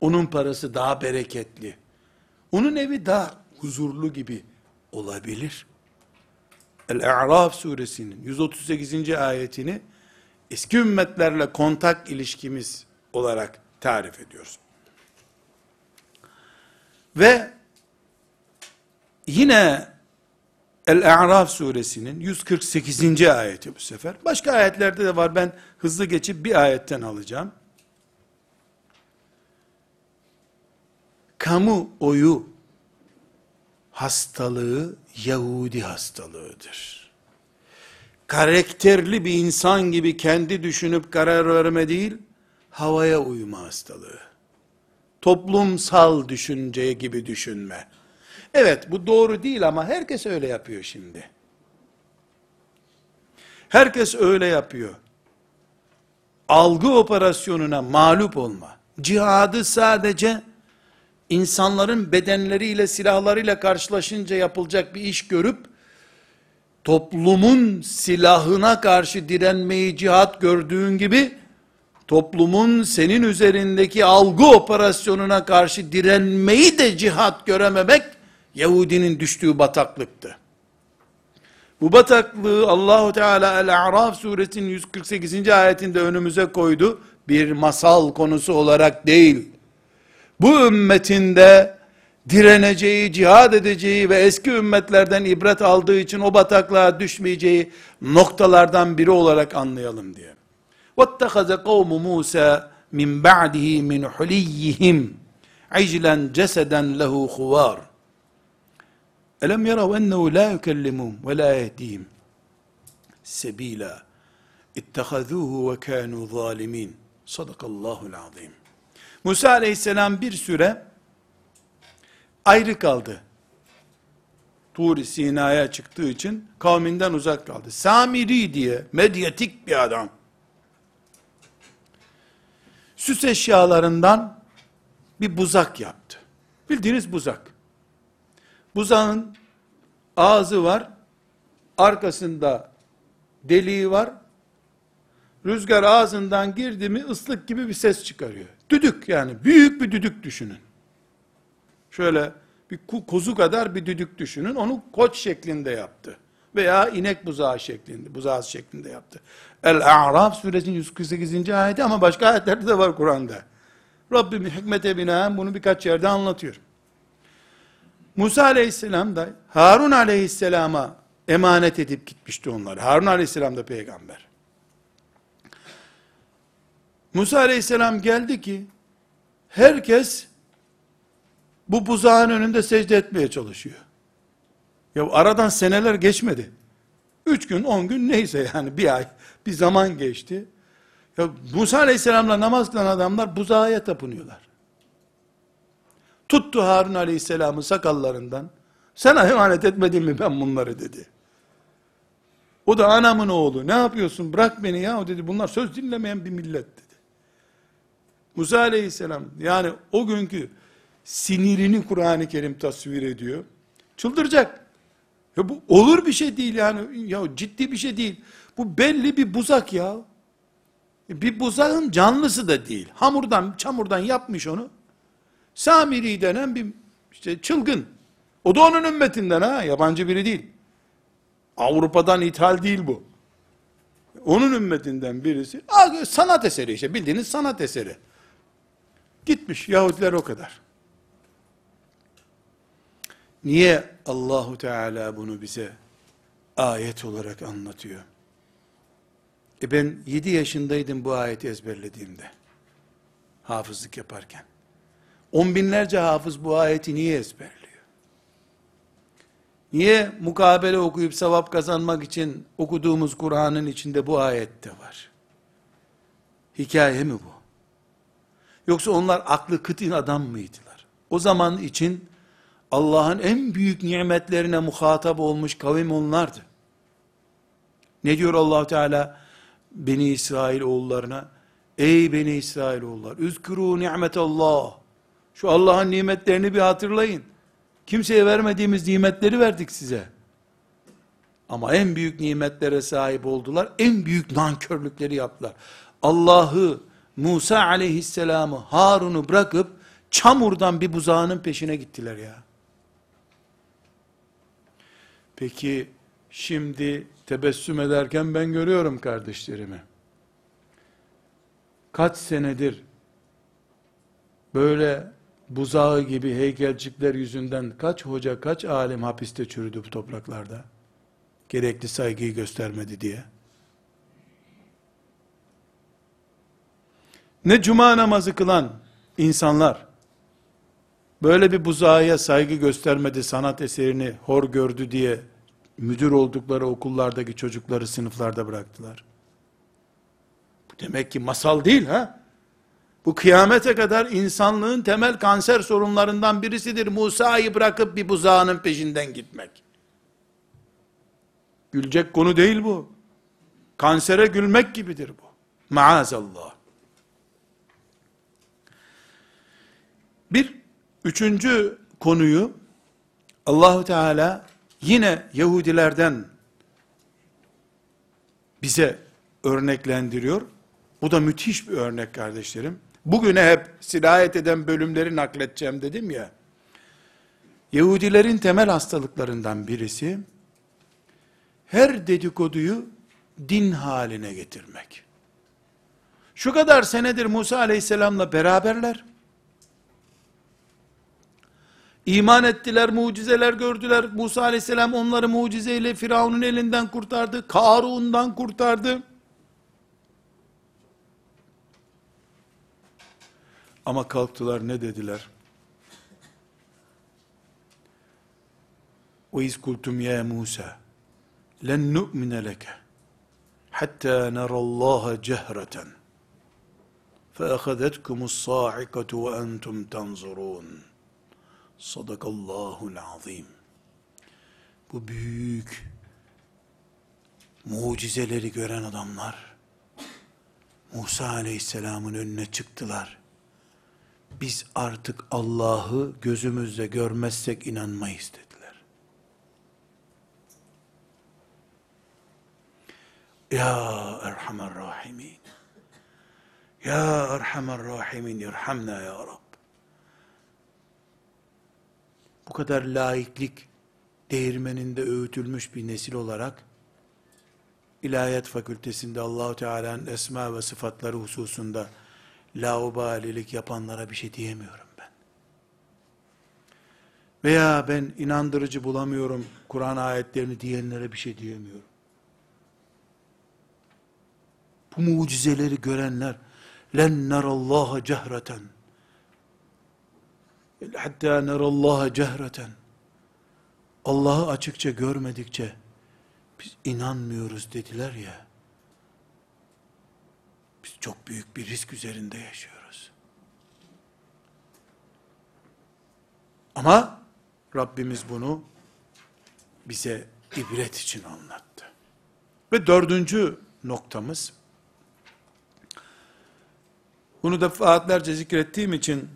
Onun parası daha bereketli. Onun evi daha huzurlu gibi olabilir. El-A'raf suresinin 138. ayetini eski ümmetlerle kontak ilişkimiz olarak tarif ediyoruz. Ve yine El-A'raf suresinin 148. ayeti bu sefer. Başka ayetlerde de var. Ben hızlı geçip bir ayetten alacağım. Kamu oyu hastalığı Yahudi hastalığıdır. Karakterli bir insan gibi kendi düşünüp karar verme değil, havaya uyma hastalığı. Toplumsal düşünceye gibi düşünme. Evet bu doğru değil ama herkes öyle yapıyor şimdi. Herkes öyle yapıyor. Algı operasyonuna mağlup olma. Cihadı sadece insanların bedenleriyle, silahlarıyla karşılaşınca yapılacak bir iş görüp, toplumun silahına karşı direnmeyi cihat gördüğün gibi, toplumun senin üzerindeki algı operasyonuna karşı direnmeyi de cihat görememek, Yahudinin düştüğü bataklıktı. Bu bataklığı Allahu Teala El-A'raf suresinin 148. ayetinde önümüze koydu. Bir masal konusu olarak değil. Bu ümmetinde direneceği, cihad edeceği ve eski ümmetlerden ibret aldığı için o bataklığa düşmeyeceği noktalardan biri olarak anlayalım diye. وَاتَّخَذَ قَوْمُ مُوسَى مِنْ بَعْدِهِ مِنْ حُلِيِّهِمْ عِجْلًا جَسَدًا لَهُ خُوَارٌ Elem yarav ennehu la yukellimum ve la yehdihim sebila. İttehazuhu ve kanu zalimin. Sadakallahul azim. Musa aleyhisselam bir süre ayrı kaldı. Tur Sina'ya çıktığı için kavminden uzak kaldı. Samiri diye medyatik bir adam. Süs eşyalarından bir buzak yaptı. Bildiğiniz buzak. Buzağın ağzı var, arkasında deliği var. Rüzgar ağzından girdi mi ıslık gibi bir ses çıkarıyor. Düdük yani büyük bir düdük düşünün. Şöyle bir kuzu kadar bir düdük düşünün. Onu koç şeklinde yaptı. Veya inek buzağı şeklinde, buzağı şeklinde yaptı. El-A'raf suresinin 148. ayeti ama başka ayetlerde de var Kur'an'da. Rabbim hikmete binaen bunu birkaç yerde anlatıyor. Musa aleyhisselam da Harun aleyhisselama emanet edip gitmişti onları. Harun aleyhisselam da peygamber. Musa aleyhisselam geldi ki herkes bu buzağın önünde secde etmeye çalışıyor. Ya aradan seneler geçmedi. Üç gün, on gün neyse yani bir ay, bir zaman geçti. Ya Musa aleyhisselamla namaz kılan adamlar buzağa tapınıyorlar. Tuttu Harun aleyhisselamı sakallarından. Sana emanet etmedim mi ben bunları dedi. O da anamın oğlu. Ne yapıyorsun? Bırak beni ya. O dedi bunlar söz dinlemeyen bir millet dedi. Musa aleyhisselam yani o günkü sinirini Kur'an-ı Kerim tasvir ediyor. Çıldıracak. Ya bu olur bir şey değil yani. Ya ciddi bir şey değil. Bu belli bir buzak ya. Bir buzağın canlısı da değil. Hamurdan, çamurdan yapmış onu. Samiri denen bir işte çılgın. O da onun ümmetinden ha, yabancı biri değil. Avrupa'dan ithal değil bu. Onun ümmetinden birisi. Sanat eseri işte bildiğiniz sanat eseri. Gitmiş Yahudiler o kadar. Niye Allahu Teala bunu bize ayet olarak anlatıyor? E ben 7 yaşındaydım bu ayeti ezberlediğimde. Hafızlık yaparken. On binlerce hafız bu ayeti niye ezberliyor? Niye mukabele okuyup sevap kazanmak için okuduğumuz Kur'an'ın içinde bu ayette var? Hikaye mi bu? Yoksa onlar aklı kıtin adam mıydılar? O zaman için Allah'ın en büyük nimetlerine muhatap olmuş kavim onlardı. Ne diyor allah Teala? Beni İsrail oğullarına, ey Beni İsrail oğullar, üzkürû ni'metallah, şu Allah'ın nimetlerini bir hatırlayın. Kimseye vermediğimiz nimetleri verdik size. Ama en büyük nimetlere sahip oldular, en büyük nankörlükleri yaptılar. Allah'ı, Musa aleyhisselamı, Harun'u bırakıp, çamurdan bir buzağının peşine gittiler ya. Peki, şimdi tebessüm ederken ben görüyorum kardeşlerimi. Kaç senedir böyle buzağı gibi heykelcikler yüzünden kaç hoca, kaç alim hapiste çürüdü bu topraklarda? Gerekli saygıyı göstermedi diye. Ne cuma namazı kılan insanlar, böyle bir buzağıya saygı göstermedi, sanat eserini hor gördü diye, müdür oldukları okullardaki çocukları sınıflarda bıraktılar. Bu demek ki masal değil ha? Bu kıyamete kadar insanlığın temel kanser sorunlarından birisidir. Musa'yı bırakıp bir buzağının peşinden gitmek. Gülecek konu değil bu. Kansere gülmek gibidir bu. Maazallah. Bir üçüncü konuyu Allahu Teala yine Yahudilerden bize örneklendiriyor. Bu da müthiş bir örnek kardeşlerim. Bugüne hep sirayet eden bölümleri nakledeceğim dedim ya. Yahudilerin temel hastalıklarından birisi, her dedikoduyu din haline getirmek. Şu kadar senedir Musa aleyhisselamla beraberler. İman ettiler, mucizeler gördüler. Musa aleyhisselam onları mucizeyle Firavun'un elinden kurtardı. Karun'dan kurtardı. Ama kalktılar ne dediler? Ve izkultum ya Musa len nu'mine leke hatta nerallaha cehreten fe ehadetkumus sa'ikatu ve entum tanzurun.'' Sadakallahu azim. bu büyük mucizeleri gören adamlar Musa aleyhisselamın önüne çıktılar. Biz artık Allah'ı gözümüzle görmezsek inanmayız dediler. Ya Erhamer Rahimin. Ya Erhamer Rahimin irhamna ya Rab. Bu kadar laiklik değirmeninde öğütülmüş bir nesil olarak İlahiyat Fakültesinde Allahu Teala'nın esma ve sıfatları hususunda laubalilik yapanlara bir şey diyemiyorum ben. Veya ben inandırıcı bulamıyorum Kur'an ayetlerini diyenlere bir şey diyemiyorum. Bu mucizeleri görenler len narallaha cehreten hatta narallaha cehreten Allah'ı açıkça görmedikçe biz inanmıyoruz dediler ya. Biz çok büyük bir risk üzerinde yaşıyoruz. Ama Rabbimiz bunu bize ibret için anlattı. Ve dördüncü noktamız, bunu defaatlerce zikrettiğim için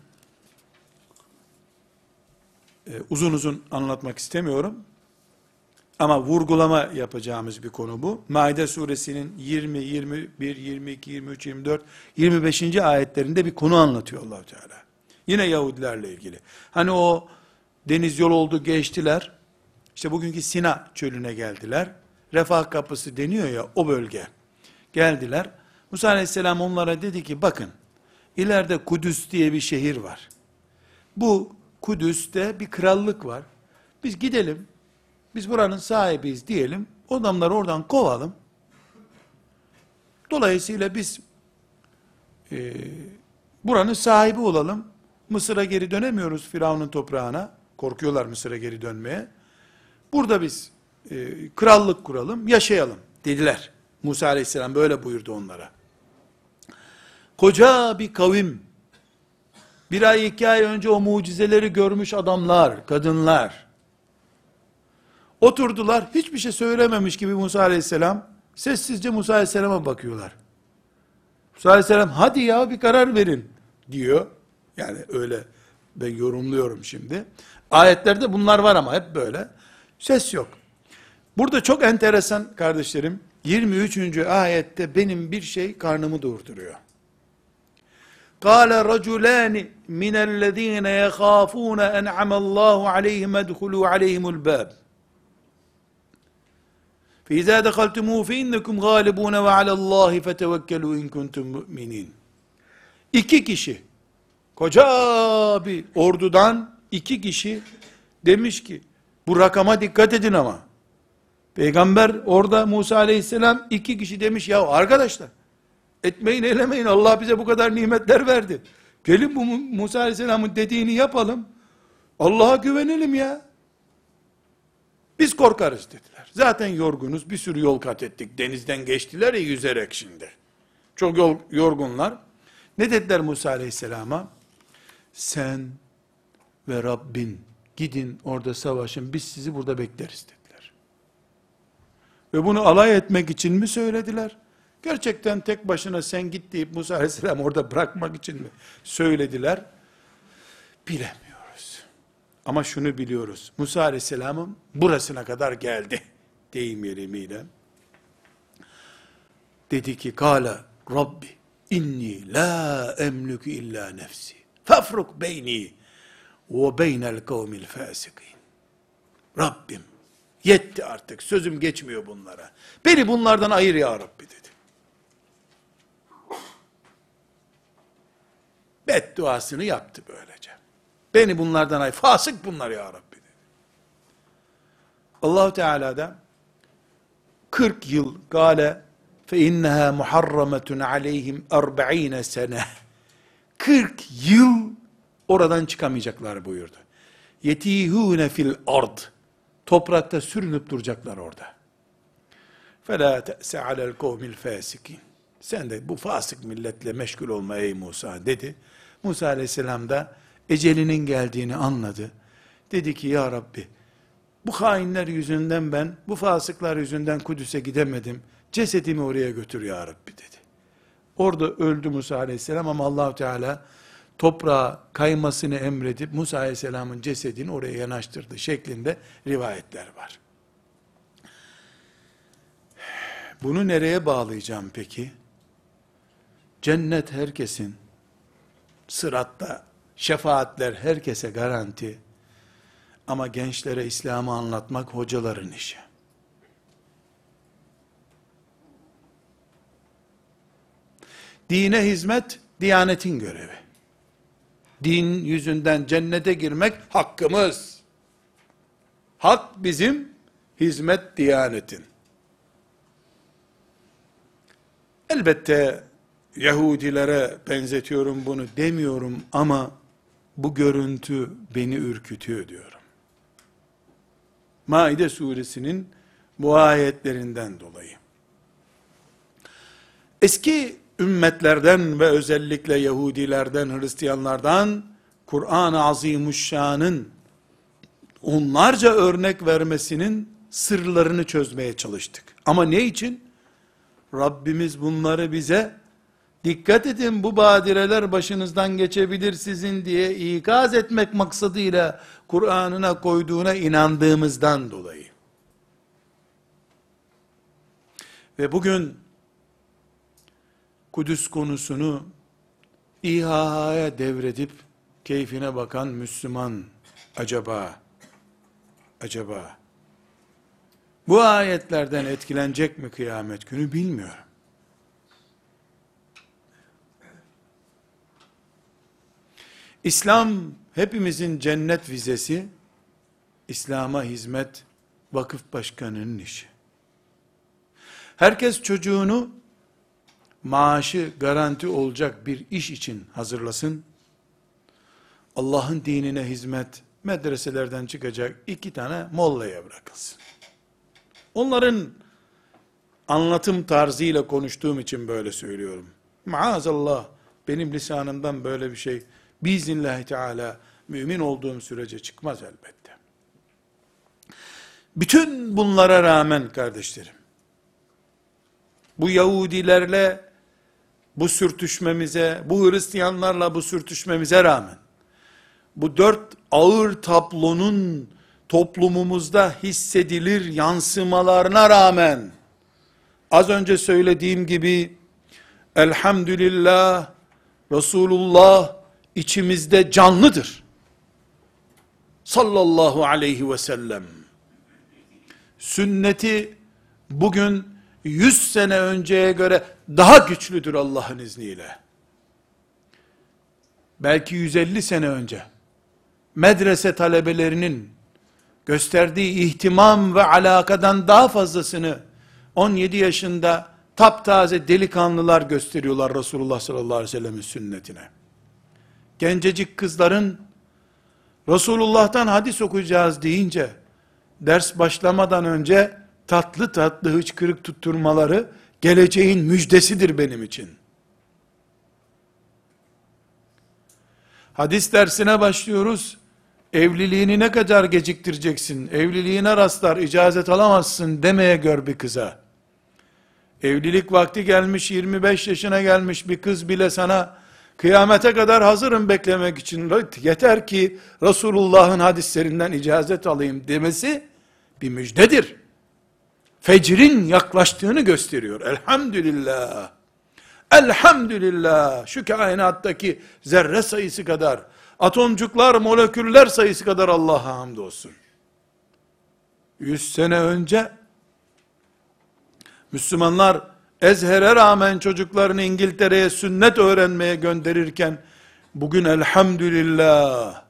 uzun uzun anlatmak istemiyorum. Ama vurgulama yapacağımız bir konu bu. Maide suresinin 20, 21, 22, 23, 24, 25. ayetlerinde bir konu anlatıyor allah Teala. Yine Yahudilerle ilgili. Hani o deniz yol oldu geçtiler. İşte bugünkü Sina çölüne geldiler. Refah kapısı deniyor ya o bölge. Geldiler. Musa aleyhisselam onlara dedi ki bakın ileride Kudüs diye bir şehir var. Bu Kudüs'te bir krallık var. Biz gidelim biz buranın sahibiyiz diyelim. O adamları oradan kovalım. Dolayısıyla biz e, buranın sahibi olalım. Mısır'a geri dönemiyoruz Firavun'un toprağına. Korkuyorlar Mısır'a geri dönmeye. Burada biz e, krallık kuralım, yaşayalım dediler. Musa aleyhisselam böyle buyurdu onlara. Koca bir kavim, bir ay iki ay önce o mucizeleri görmüş adamlar, kadınlar. Oturdular hiçbir şey söylememiş gibi Musa aleyhisselam. Sessizce Musa aleyhisselama bakıyorlar. Musa aleyhisselam hadi ya bir karar verin diyor. Yani öyle ben yorumluyorum şimdi. Ayetlerde bunlar var ama hep böyle. Ses yok. Burada çok enteresan kardeşlerim. 23. ayette benim bir şey karnımı durduruyor. Kale raculani من الذين يخافون أنعم الله عليهم ادخلوا عليهم الباب فَاِذَا دَخَلْتُمُهُ فَاِنَّكُمْ غَالِبُونَ وَعَلَى اللّٰهِ فَتَوَكَّلُوا اِنْ كُنْتُمْ مُؤْمِنِينَ İki kişi, koca bir ordudan iki kişi demiş ki, bu rakama dikkat edin ama. Peygamber orada Musa aleyhisselam iki kişi demiş, ya arkadaşlar, etmeyin eylemeyin, Allah bize bu kadar nimetler verdi. Gelin bu Musa aleyhisselamın dediğini yapalım, Allah'a güvenelim ya. Biz korkarız dediler. Zaten yorgunuz, bir sürü yol kat ettik. Denizden geçtiler ya yüzerek şimdi. Çok yol, yorgunlar. Ne dediler Musa aleyhisselama? Sen ve Rabbin gidin orada savaşın, biz sizi burada bekleriz dediler. Ve bunu alay etmek için mi söylediler? Gerçekten tek başına sen git deyip Musa aleyhisselam orada bırakmak için mi söylediler? Bilemiyorum. Ama şunu biliyoruz. Musa Aleyhisselam'ın burasına kadar geldi. Deyim yerimiyle. Dedi ki, Kale Rabbi inni la emlükü illa nefsi. Fafruk beyni ve beynel kavmil fasikin. Rabbim yetti artık sözüm geçmiyor bunlara. Beni bunlardan ayır ya Rabbi dedi. Bedduasını yaptı böylece. Beni bunlardan ay, fasık bunlar ya Rabbi allah Teala da 40 yıl gale fe inneha muharrametun aleyhim 40 sene 40 yıl oradan çıkamayacaklar buyurdu. Yetihune fil ard. Toprakta sürünüp duracaklar orada. Fela te'se alel kavmil fasikin. Sen de bu fasık milletle meşgul olma ey Musa dedi. Musa aleyhisselam da ecelinin geldiğini anladı. Dedi ki ya Rabbi bu hainler yüzünden ben, bu fasıklar yüzünden Kudüs'e gidemedim. Cesedimi oraya götür ya Rabbi dedi. Orada öldü Musa aleyhisselam ama allah Teala toprağa kaymasını emredip Musa aleyhisselamın cesedini oraya yanaştırdı şeklinde rivayetler var. Bunu nereye bağlayacağım peki? Cennet herkesin, sıratta şefaatler herkese garanti, ama gençlere İslam'ı anlatmak hocaların işi. Dine hizmet, diyanetin görevi. Din yüzünden cennete girmek hakkımız. Hak bizim, hizmet diyanetin. Elbette Yahudilere benzetiyorum bunu demiyorum ama bu görüntü beni ürkütüyor diyorum. Maide suresinin bu ayetlerinden dolayı. Eski ümmetlerden ve özellikle Yahudilerden, Hristiyanlardan Kur'an-ı Azimuşşan'ın onlarca örnek vermesinin sırlarını çözmeye çalıştık. Ama ne için? Rabbimiz bunları bize dikkat edin bu badireler başınızdan geçebilir sizin diye ikaz etmek maksadıyla Kur'an'ına koyduğuna inandığımızdan dolayı. Ve bugün Kudüs konusunu İHA'ya devredip keyfine bakan Müslüman acaba acaba bu ayetlerden etkilenecek mi kıyamet günü bilmiyorum. İslam hepimizin cennet vizesi, İslam'a hizmet vakıf başkanının işi. Herkes çocuğunu maaşı garanti olacak bir iş için hazırlasın. Allah'ın dinine hizmet medreselerden çıkacak iki tane mollaya bırakılsın. Onların anlatım tarzıyla konuştuğum için böyle söylüyorum. Maazallah benim lisanımdan böyle bir şey biiznillahü teala mümin olduğum sürece çıkmaz elbette. Bütün bunlara rağmen kardeşlerim, bu Yahudilerle bu sürtüşmemize, bu Hristiyanlarla bu sürtüşmemize rağmen, bu dört ağır tablonun toplumumuzda hissedilir yansımalarına rağmen, az önce söylediğim gibi, elhamdülillah, Resulullah içimizde canlıdır. Sallallahu aleyhi ve sellem. Sünneti bugün 100 sene önceye göre daha güçlüdür Allah'ın izniyle. Belki 150 sene önce medrese talebelerinin gösterdiği ihtimam ve alakadan daha fazlasını 17 yaşında taptaze delikanlılar gösteriyorlar Resulullah sallallahu aleyhi ve sellem'in sünnetine. Gencecik kızların Resulullah'tan hadis okuyacağız deyince ders başlamadan önce tatlı tatlı hıçkırık tutturmaları geleceğin müjdesidir benim için. Hadis dersine başlıyoruz. Evliliğini ne kadar geciktireceksin? Evliliğine rastlar, icazet alamazsın demeye gör bir kıza. Evlilik vakti gelmiş, 25 yaşına gelmiş bir kız bile sana kıyamete kadar hazırım beklemek için. Yeter ki Resulullah'ın hadislerinden icazet alayım demesi bir müjdedir. Fecrin yaklaştığını gösteriyor. Elhamdülillah. Elhamdülillah. Şu kainattaki zerre sayısı kadar, atomcuklar, moleküller sayısı kadar Allah'a hamdolsun. Yüz sene önce Müslümanlar Ezher'e rağmen çocuklarını İngiltere'ye sünnet öğrenmeye gönderirken bugün elhamdülillah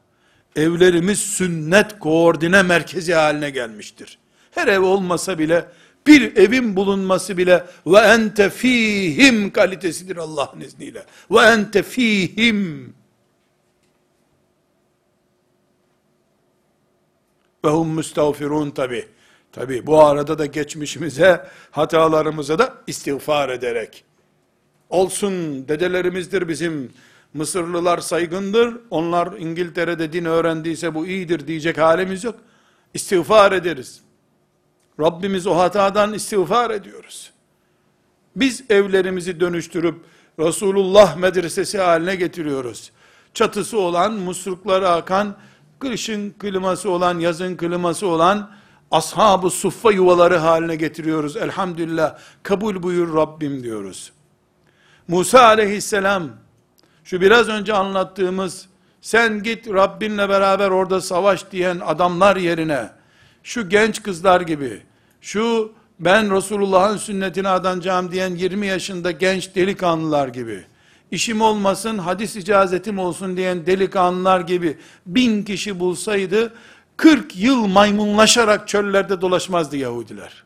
evlerimiz sünnet koordine merkezi haline gelmiştir. Her ev olmasa bile bir evin bulunması bile ve ente fihim kalitesidir Allah'ın izniyle. Ve ente fihim ve hum müstağfirun tabi. Tabi bu arada da geçmişimize, hatalarımıza da istiğfar ederek. Olsun dedelerimizdir bizim. Mısırlılar saygındır. Onlar İngiltere'de din öğrendiyse bu iyidir diyecek halimiz yok. İstiğfar ederiz. Rabbimiz o hatadan istiğfar ediyoruz. Biz evlerimizi dönüştürüp Resulullah medresesi haline getiriyoruz. Çatısı olan, muslukları akan, kışın kliması olan, yazın kliması olan ashab-ı suffa yuvaları haline getiriyoruz. Elhamdülillah kabul buyur Rabbim diyoruz. Musa aleyhisselam şu biraz önce anlattığımız sen git Rabbinle beraber orada savaş diyen adamlar yerine şu genç kızlar gibi şu ben Resulullah'ın sünnetine adanacağım diyen 20 yaşında genç delikanlılar gibi işim olmasın hadis icazetim olsun diyen delikanlılar gibi bin kişi bulsaydı 40 yıl maymunlaşarak çöllerde dolaşmazdı Yahudiler.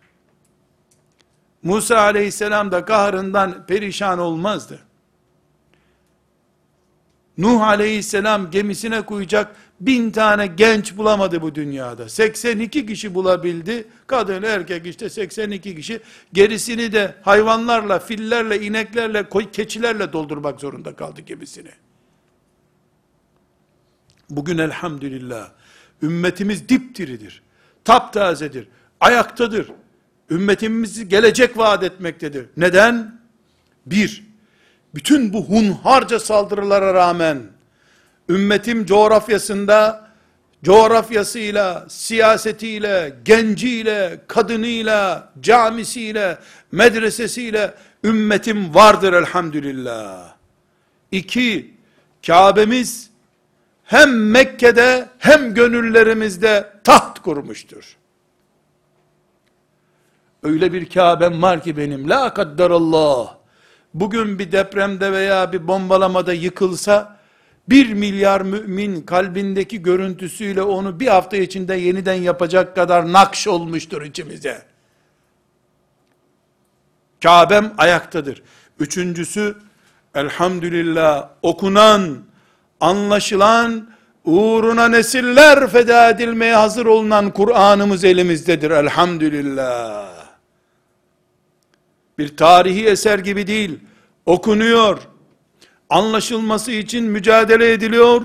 Musa aleyhisselam da kahrından perişan olmazdı. Nuh aleyhisselam gemisine koyacak bin tane genç bulamadı bu dünyada. 82 kişi bulabildi. Kadın erkek işte 82 kişi. Gerisini de hayvanlarla, fillerle, ineklerle, keçilerle doldurmak zorunda kaldı gemisini. Bugün elhamdülillah ümmetimiz dipdiridir. Taptazedir. Ayaktadır. Ümmetimizi gelecek vaat etmektedir. Neden? Bir, bütün bu hunharca saldırılara rağmen, ümmetim coğrafyasında, coğrafyasıyla, siyasetiyle, genciyle, kadınıyla, camisiyle, medresesiyle, ümmetim vardır elhamdülillah. İki, Kabe'miz, hem Mekke'de hem gönüllerimizde taht kurmuştur. Öyle bir Kabe'm var ki benim, la kaddarallah, bugün bir depremde veya bir bombalamada yıkılsa, bir milyar mümin kalbindeki görüntüsüyle onu bir hafta içinde yeniden yapacak kadar nakş olmuştur içimize. Kabe'm ayaktadır. Üçüncüsü, elhamdülillah okunan, anlaşılan, uğruna nesiller feda edilmeye hazır olunan Kur'an'ımız elimizdedir elhamdülillah. Bir tarihi eser gibi değil, okunuyor, anlaşılması için mücadele ediliyor,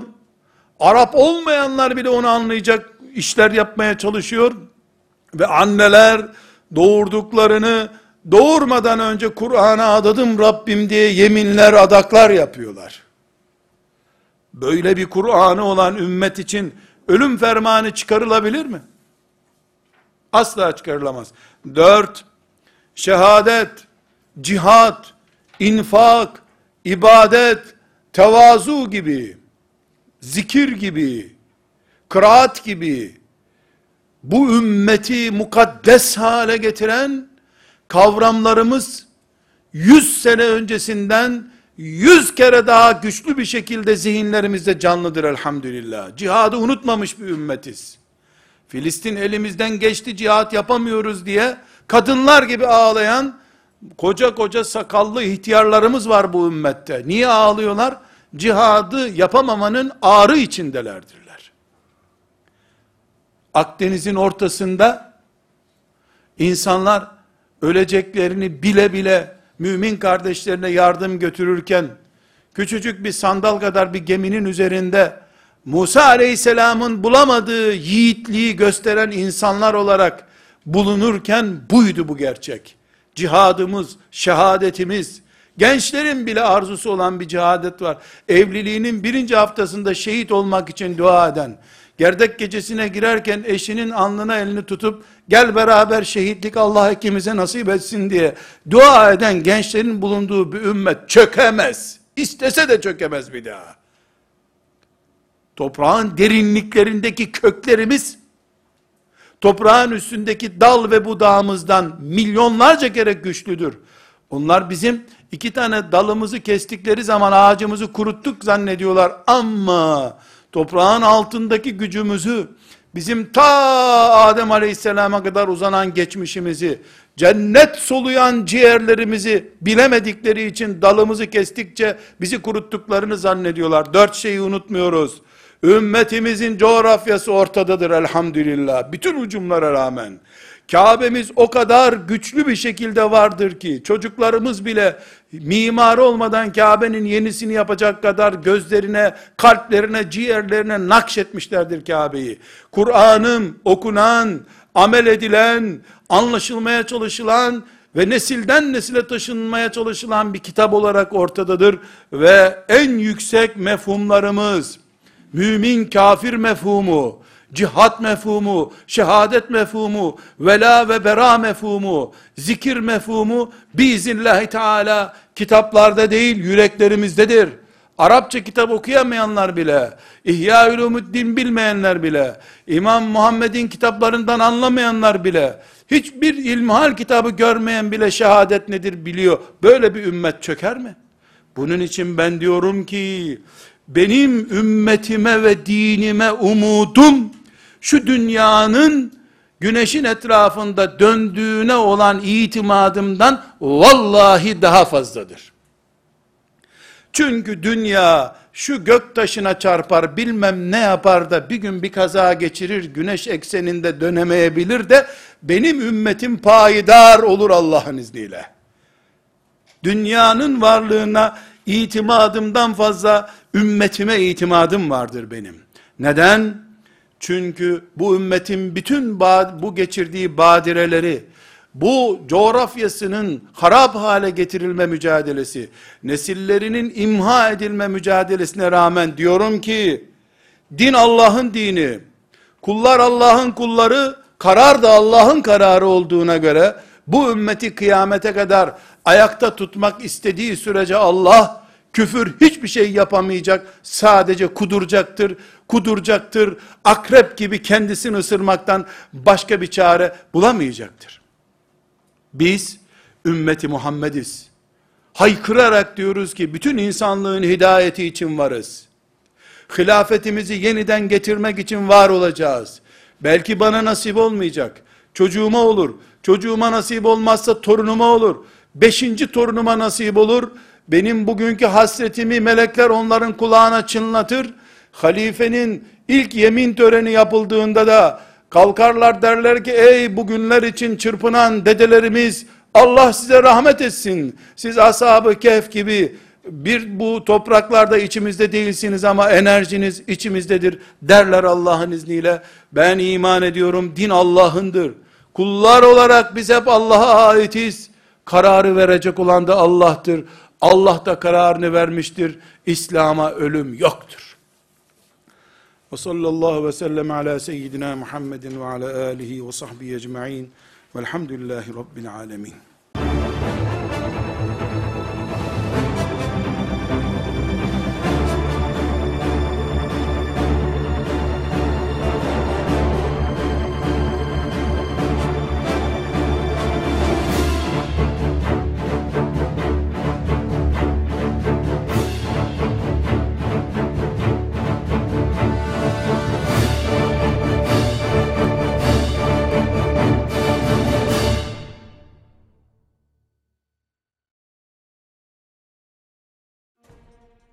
Arap olmayanlar bile onu anlayacak işler yapmaya çalışıyor, ve anneler doğurduklarını doğurmadan önce Kur'an'a adadım Rabbim diye yeminler, adaklar yapıyorlar. Böyle bir Kur'an'ı olan ümmet için ölüm fermanı çıkarılabilir mi? Asla çıkarılamaz. Dört, şehadet, cihat, infak, ibadet, tevazu gibi, zikir gibi, kıraat gibi, bu ümmeti mukaddes hale getiren kavramlarımız 100 sene öncesinden 100 kere daha güçlü bir şekilde zihinlerimizde canlıdır elhamdülillah. Cihadı unutmamış bir ümmetiz. Filistin elimizden geçti cihat yapamıyoruz diye kadınlar gibi ağlayan koca koca sakallı ihtiyarlarımız var bu ümmette. Niye ağlıyorlar? Cihadı yapamamanın ağrı içindelerdirler. Akdeniz'in ortasında insanlar öleceklerini bile bile mümin kardeşlerine yardım götürürken küçücük bir sandal kadar bir geminin üzerinde Musa aleyhisselamın bulamadığı yiğitliği gösteren insanlar olarak bulunurken buydu bu gerçek. Cihadımız, şehadetimiz, gençlerin bile arzusu olan bir cihadet var. Evliliğinin birinci haftasında şehit olmak için dua eden, gerdek gecesine girerken eşinin alnına elini tutup, gel beraber şehitlik Allah ikimize nasip etsin diye dua eden gençlerin bulunduğu bir ümmet çökemez. İstese de çökemez bir daha. Toprağın derinliklerindeki köklerimiz, toprağın üstündeki dal ve budağımızdan milyonlarca kere güçlüdür. Onlar bizim iki tane dalımızı kestikleri zaman ağacımızı kuruttuk zannediyorlar ama toprağın altındaki gücümüzü bizim ta Adem Aleyhisselam'a kadar uzanan geçmişimizi, cennet soluyan ciğerlerimizi bilemedikleri için dalımızı kestikçe bizi kuruttuklarını zannediyorlar. Dört şeyi unutmuyoruz. Ümmetimizin coğrafyası ortadadır elhamdülillah. Bütün ucumlara rağmen. Kabe'miz o kadar güçlü bir şekilde vardır ki çocuklarımız bile mimar olmadan Kabe'nin yenisini yapacak kadar gözlerine, kalplerine, ciğerlerine nakşetmişlerdir Kabe'yi. Kur'an'ım okunan, amel edilen, anlaşılmaya çalışılan ve nesilden nesile taşınmaya çalışılan bir kitap olarak ortadadır ve en yüksek mefhumlarımız mümin kafir mefhumu, cihat mefhumu, şehadet mefhumu, vela ve bera mefhumu, zikir mefhumu biiznillahü teala kitaplarda değil yüreklerimizdedir. Arapça kitap okuyamayanlar bile, İhya Ulumuddin bilmeyenler bile, İmam Muhammed'in kitaplarından anlamayanlar bile, hiçbir ilmihal kitabı görmeyen bile şehadet nedir biliyor. Böyle bir ümmet çöker mi? Bunun için ben diyorum ki, benim ümmetime ve dinime umudum, şu dünyanın güneşin etrafında döndüğüne olan itimadımdan vallahi daha fazladır. Çünkü dünya şu gök taşına çarpar bilmem ne yapar da bir gün bir kaza geçirir güneş ekseninde dönemeyebilir de benim ümmetim payidar olur Allah'ın izniyle. Dünyanın varlığına itimadımdan fazla ümmetime itimadım vardır benim. Neden? Çünkü bu ümmetin bütün bu geçirdiği badireleri, bu coğrafyasının harap hale getirilme mücadelesi, nesillerinin imha edilme mücadelesine rağmen diyorum ki, din Allah'ın dini, kullar Allah'ın kulları, karar da Allah'ın kararı olduğuna göre, bu ümmeti kıyamete kadar ayakta tutmak istediği sürece Allah, küfür hiçbir şey yapamayacak, sadece kuduracaktır, kuduracaktır, akrep gibi kendisini ısırmaktan başka bir çare bulamayacaktır. Biz ümmeti Muhammediz. Haykırarak diyoruz ki bütün insanlığın hidayeti için varız. Hilafetimizi yeniden getirmek için var olacağız. Belki bana nasip olmayacak. Çocuğuma olur. Çocuğuma nasip olmazsa torunuma olur. Beşinci torunuma nasip olur. Benim bugünkü hasretimi melekler onların kulağına çınlatır. Halifenin ilk yemin töreni yapıldığında da Kalkarlar derler ki ey bugünler için çırpınan dedelerimiz Allah size rahmet etsin. Siz ashab-ı kehf gibi bir bu topraklarda içimizde değilsiniz ama enerjiniz içimizdedir derler Allah'ın izniyle. Ben iman ediyorum din Allah'ındır. Kullar olarak biz hep Allah'a aitiz. Kararı verecek olan da Allah'tır. Allah da kararını vermiştir. İslam'a ölüm yoktur. Ve sallallahu ve sellem ala seyyidina Muhammedin ve ala alihi ve sahbihi ecma'in velhamdülillahi rabbil alemin.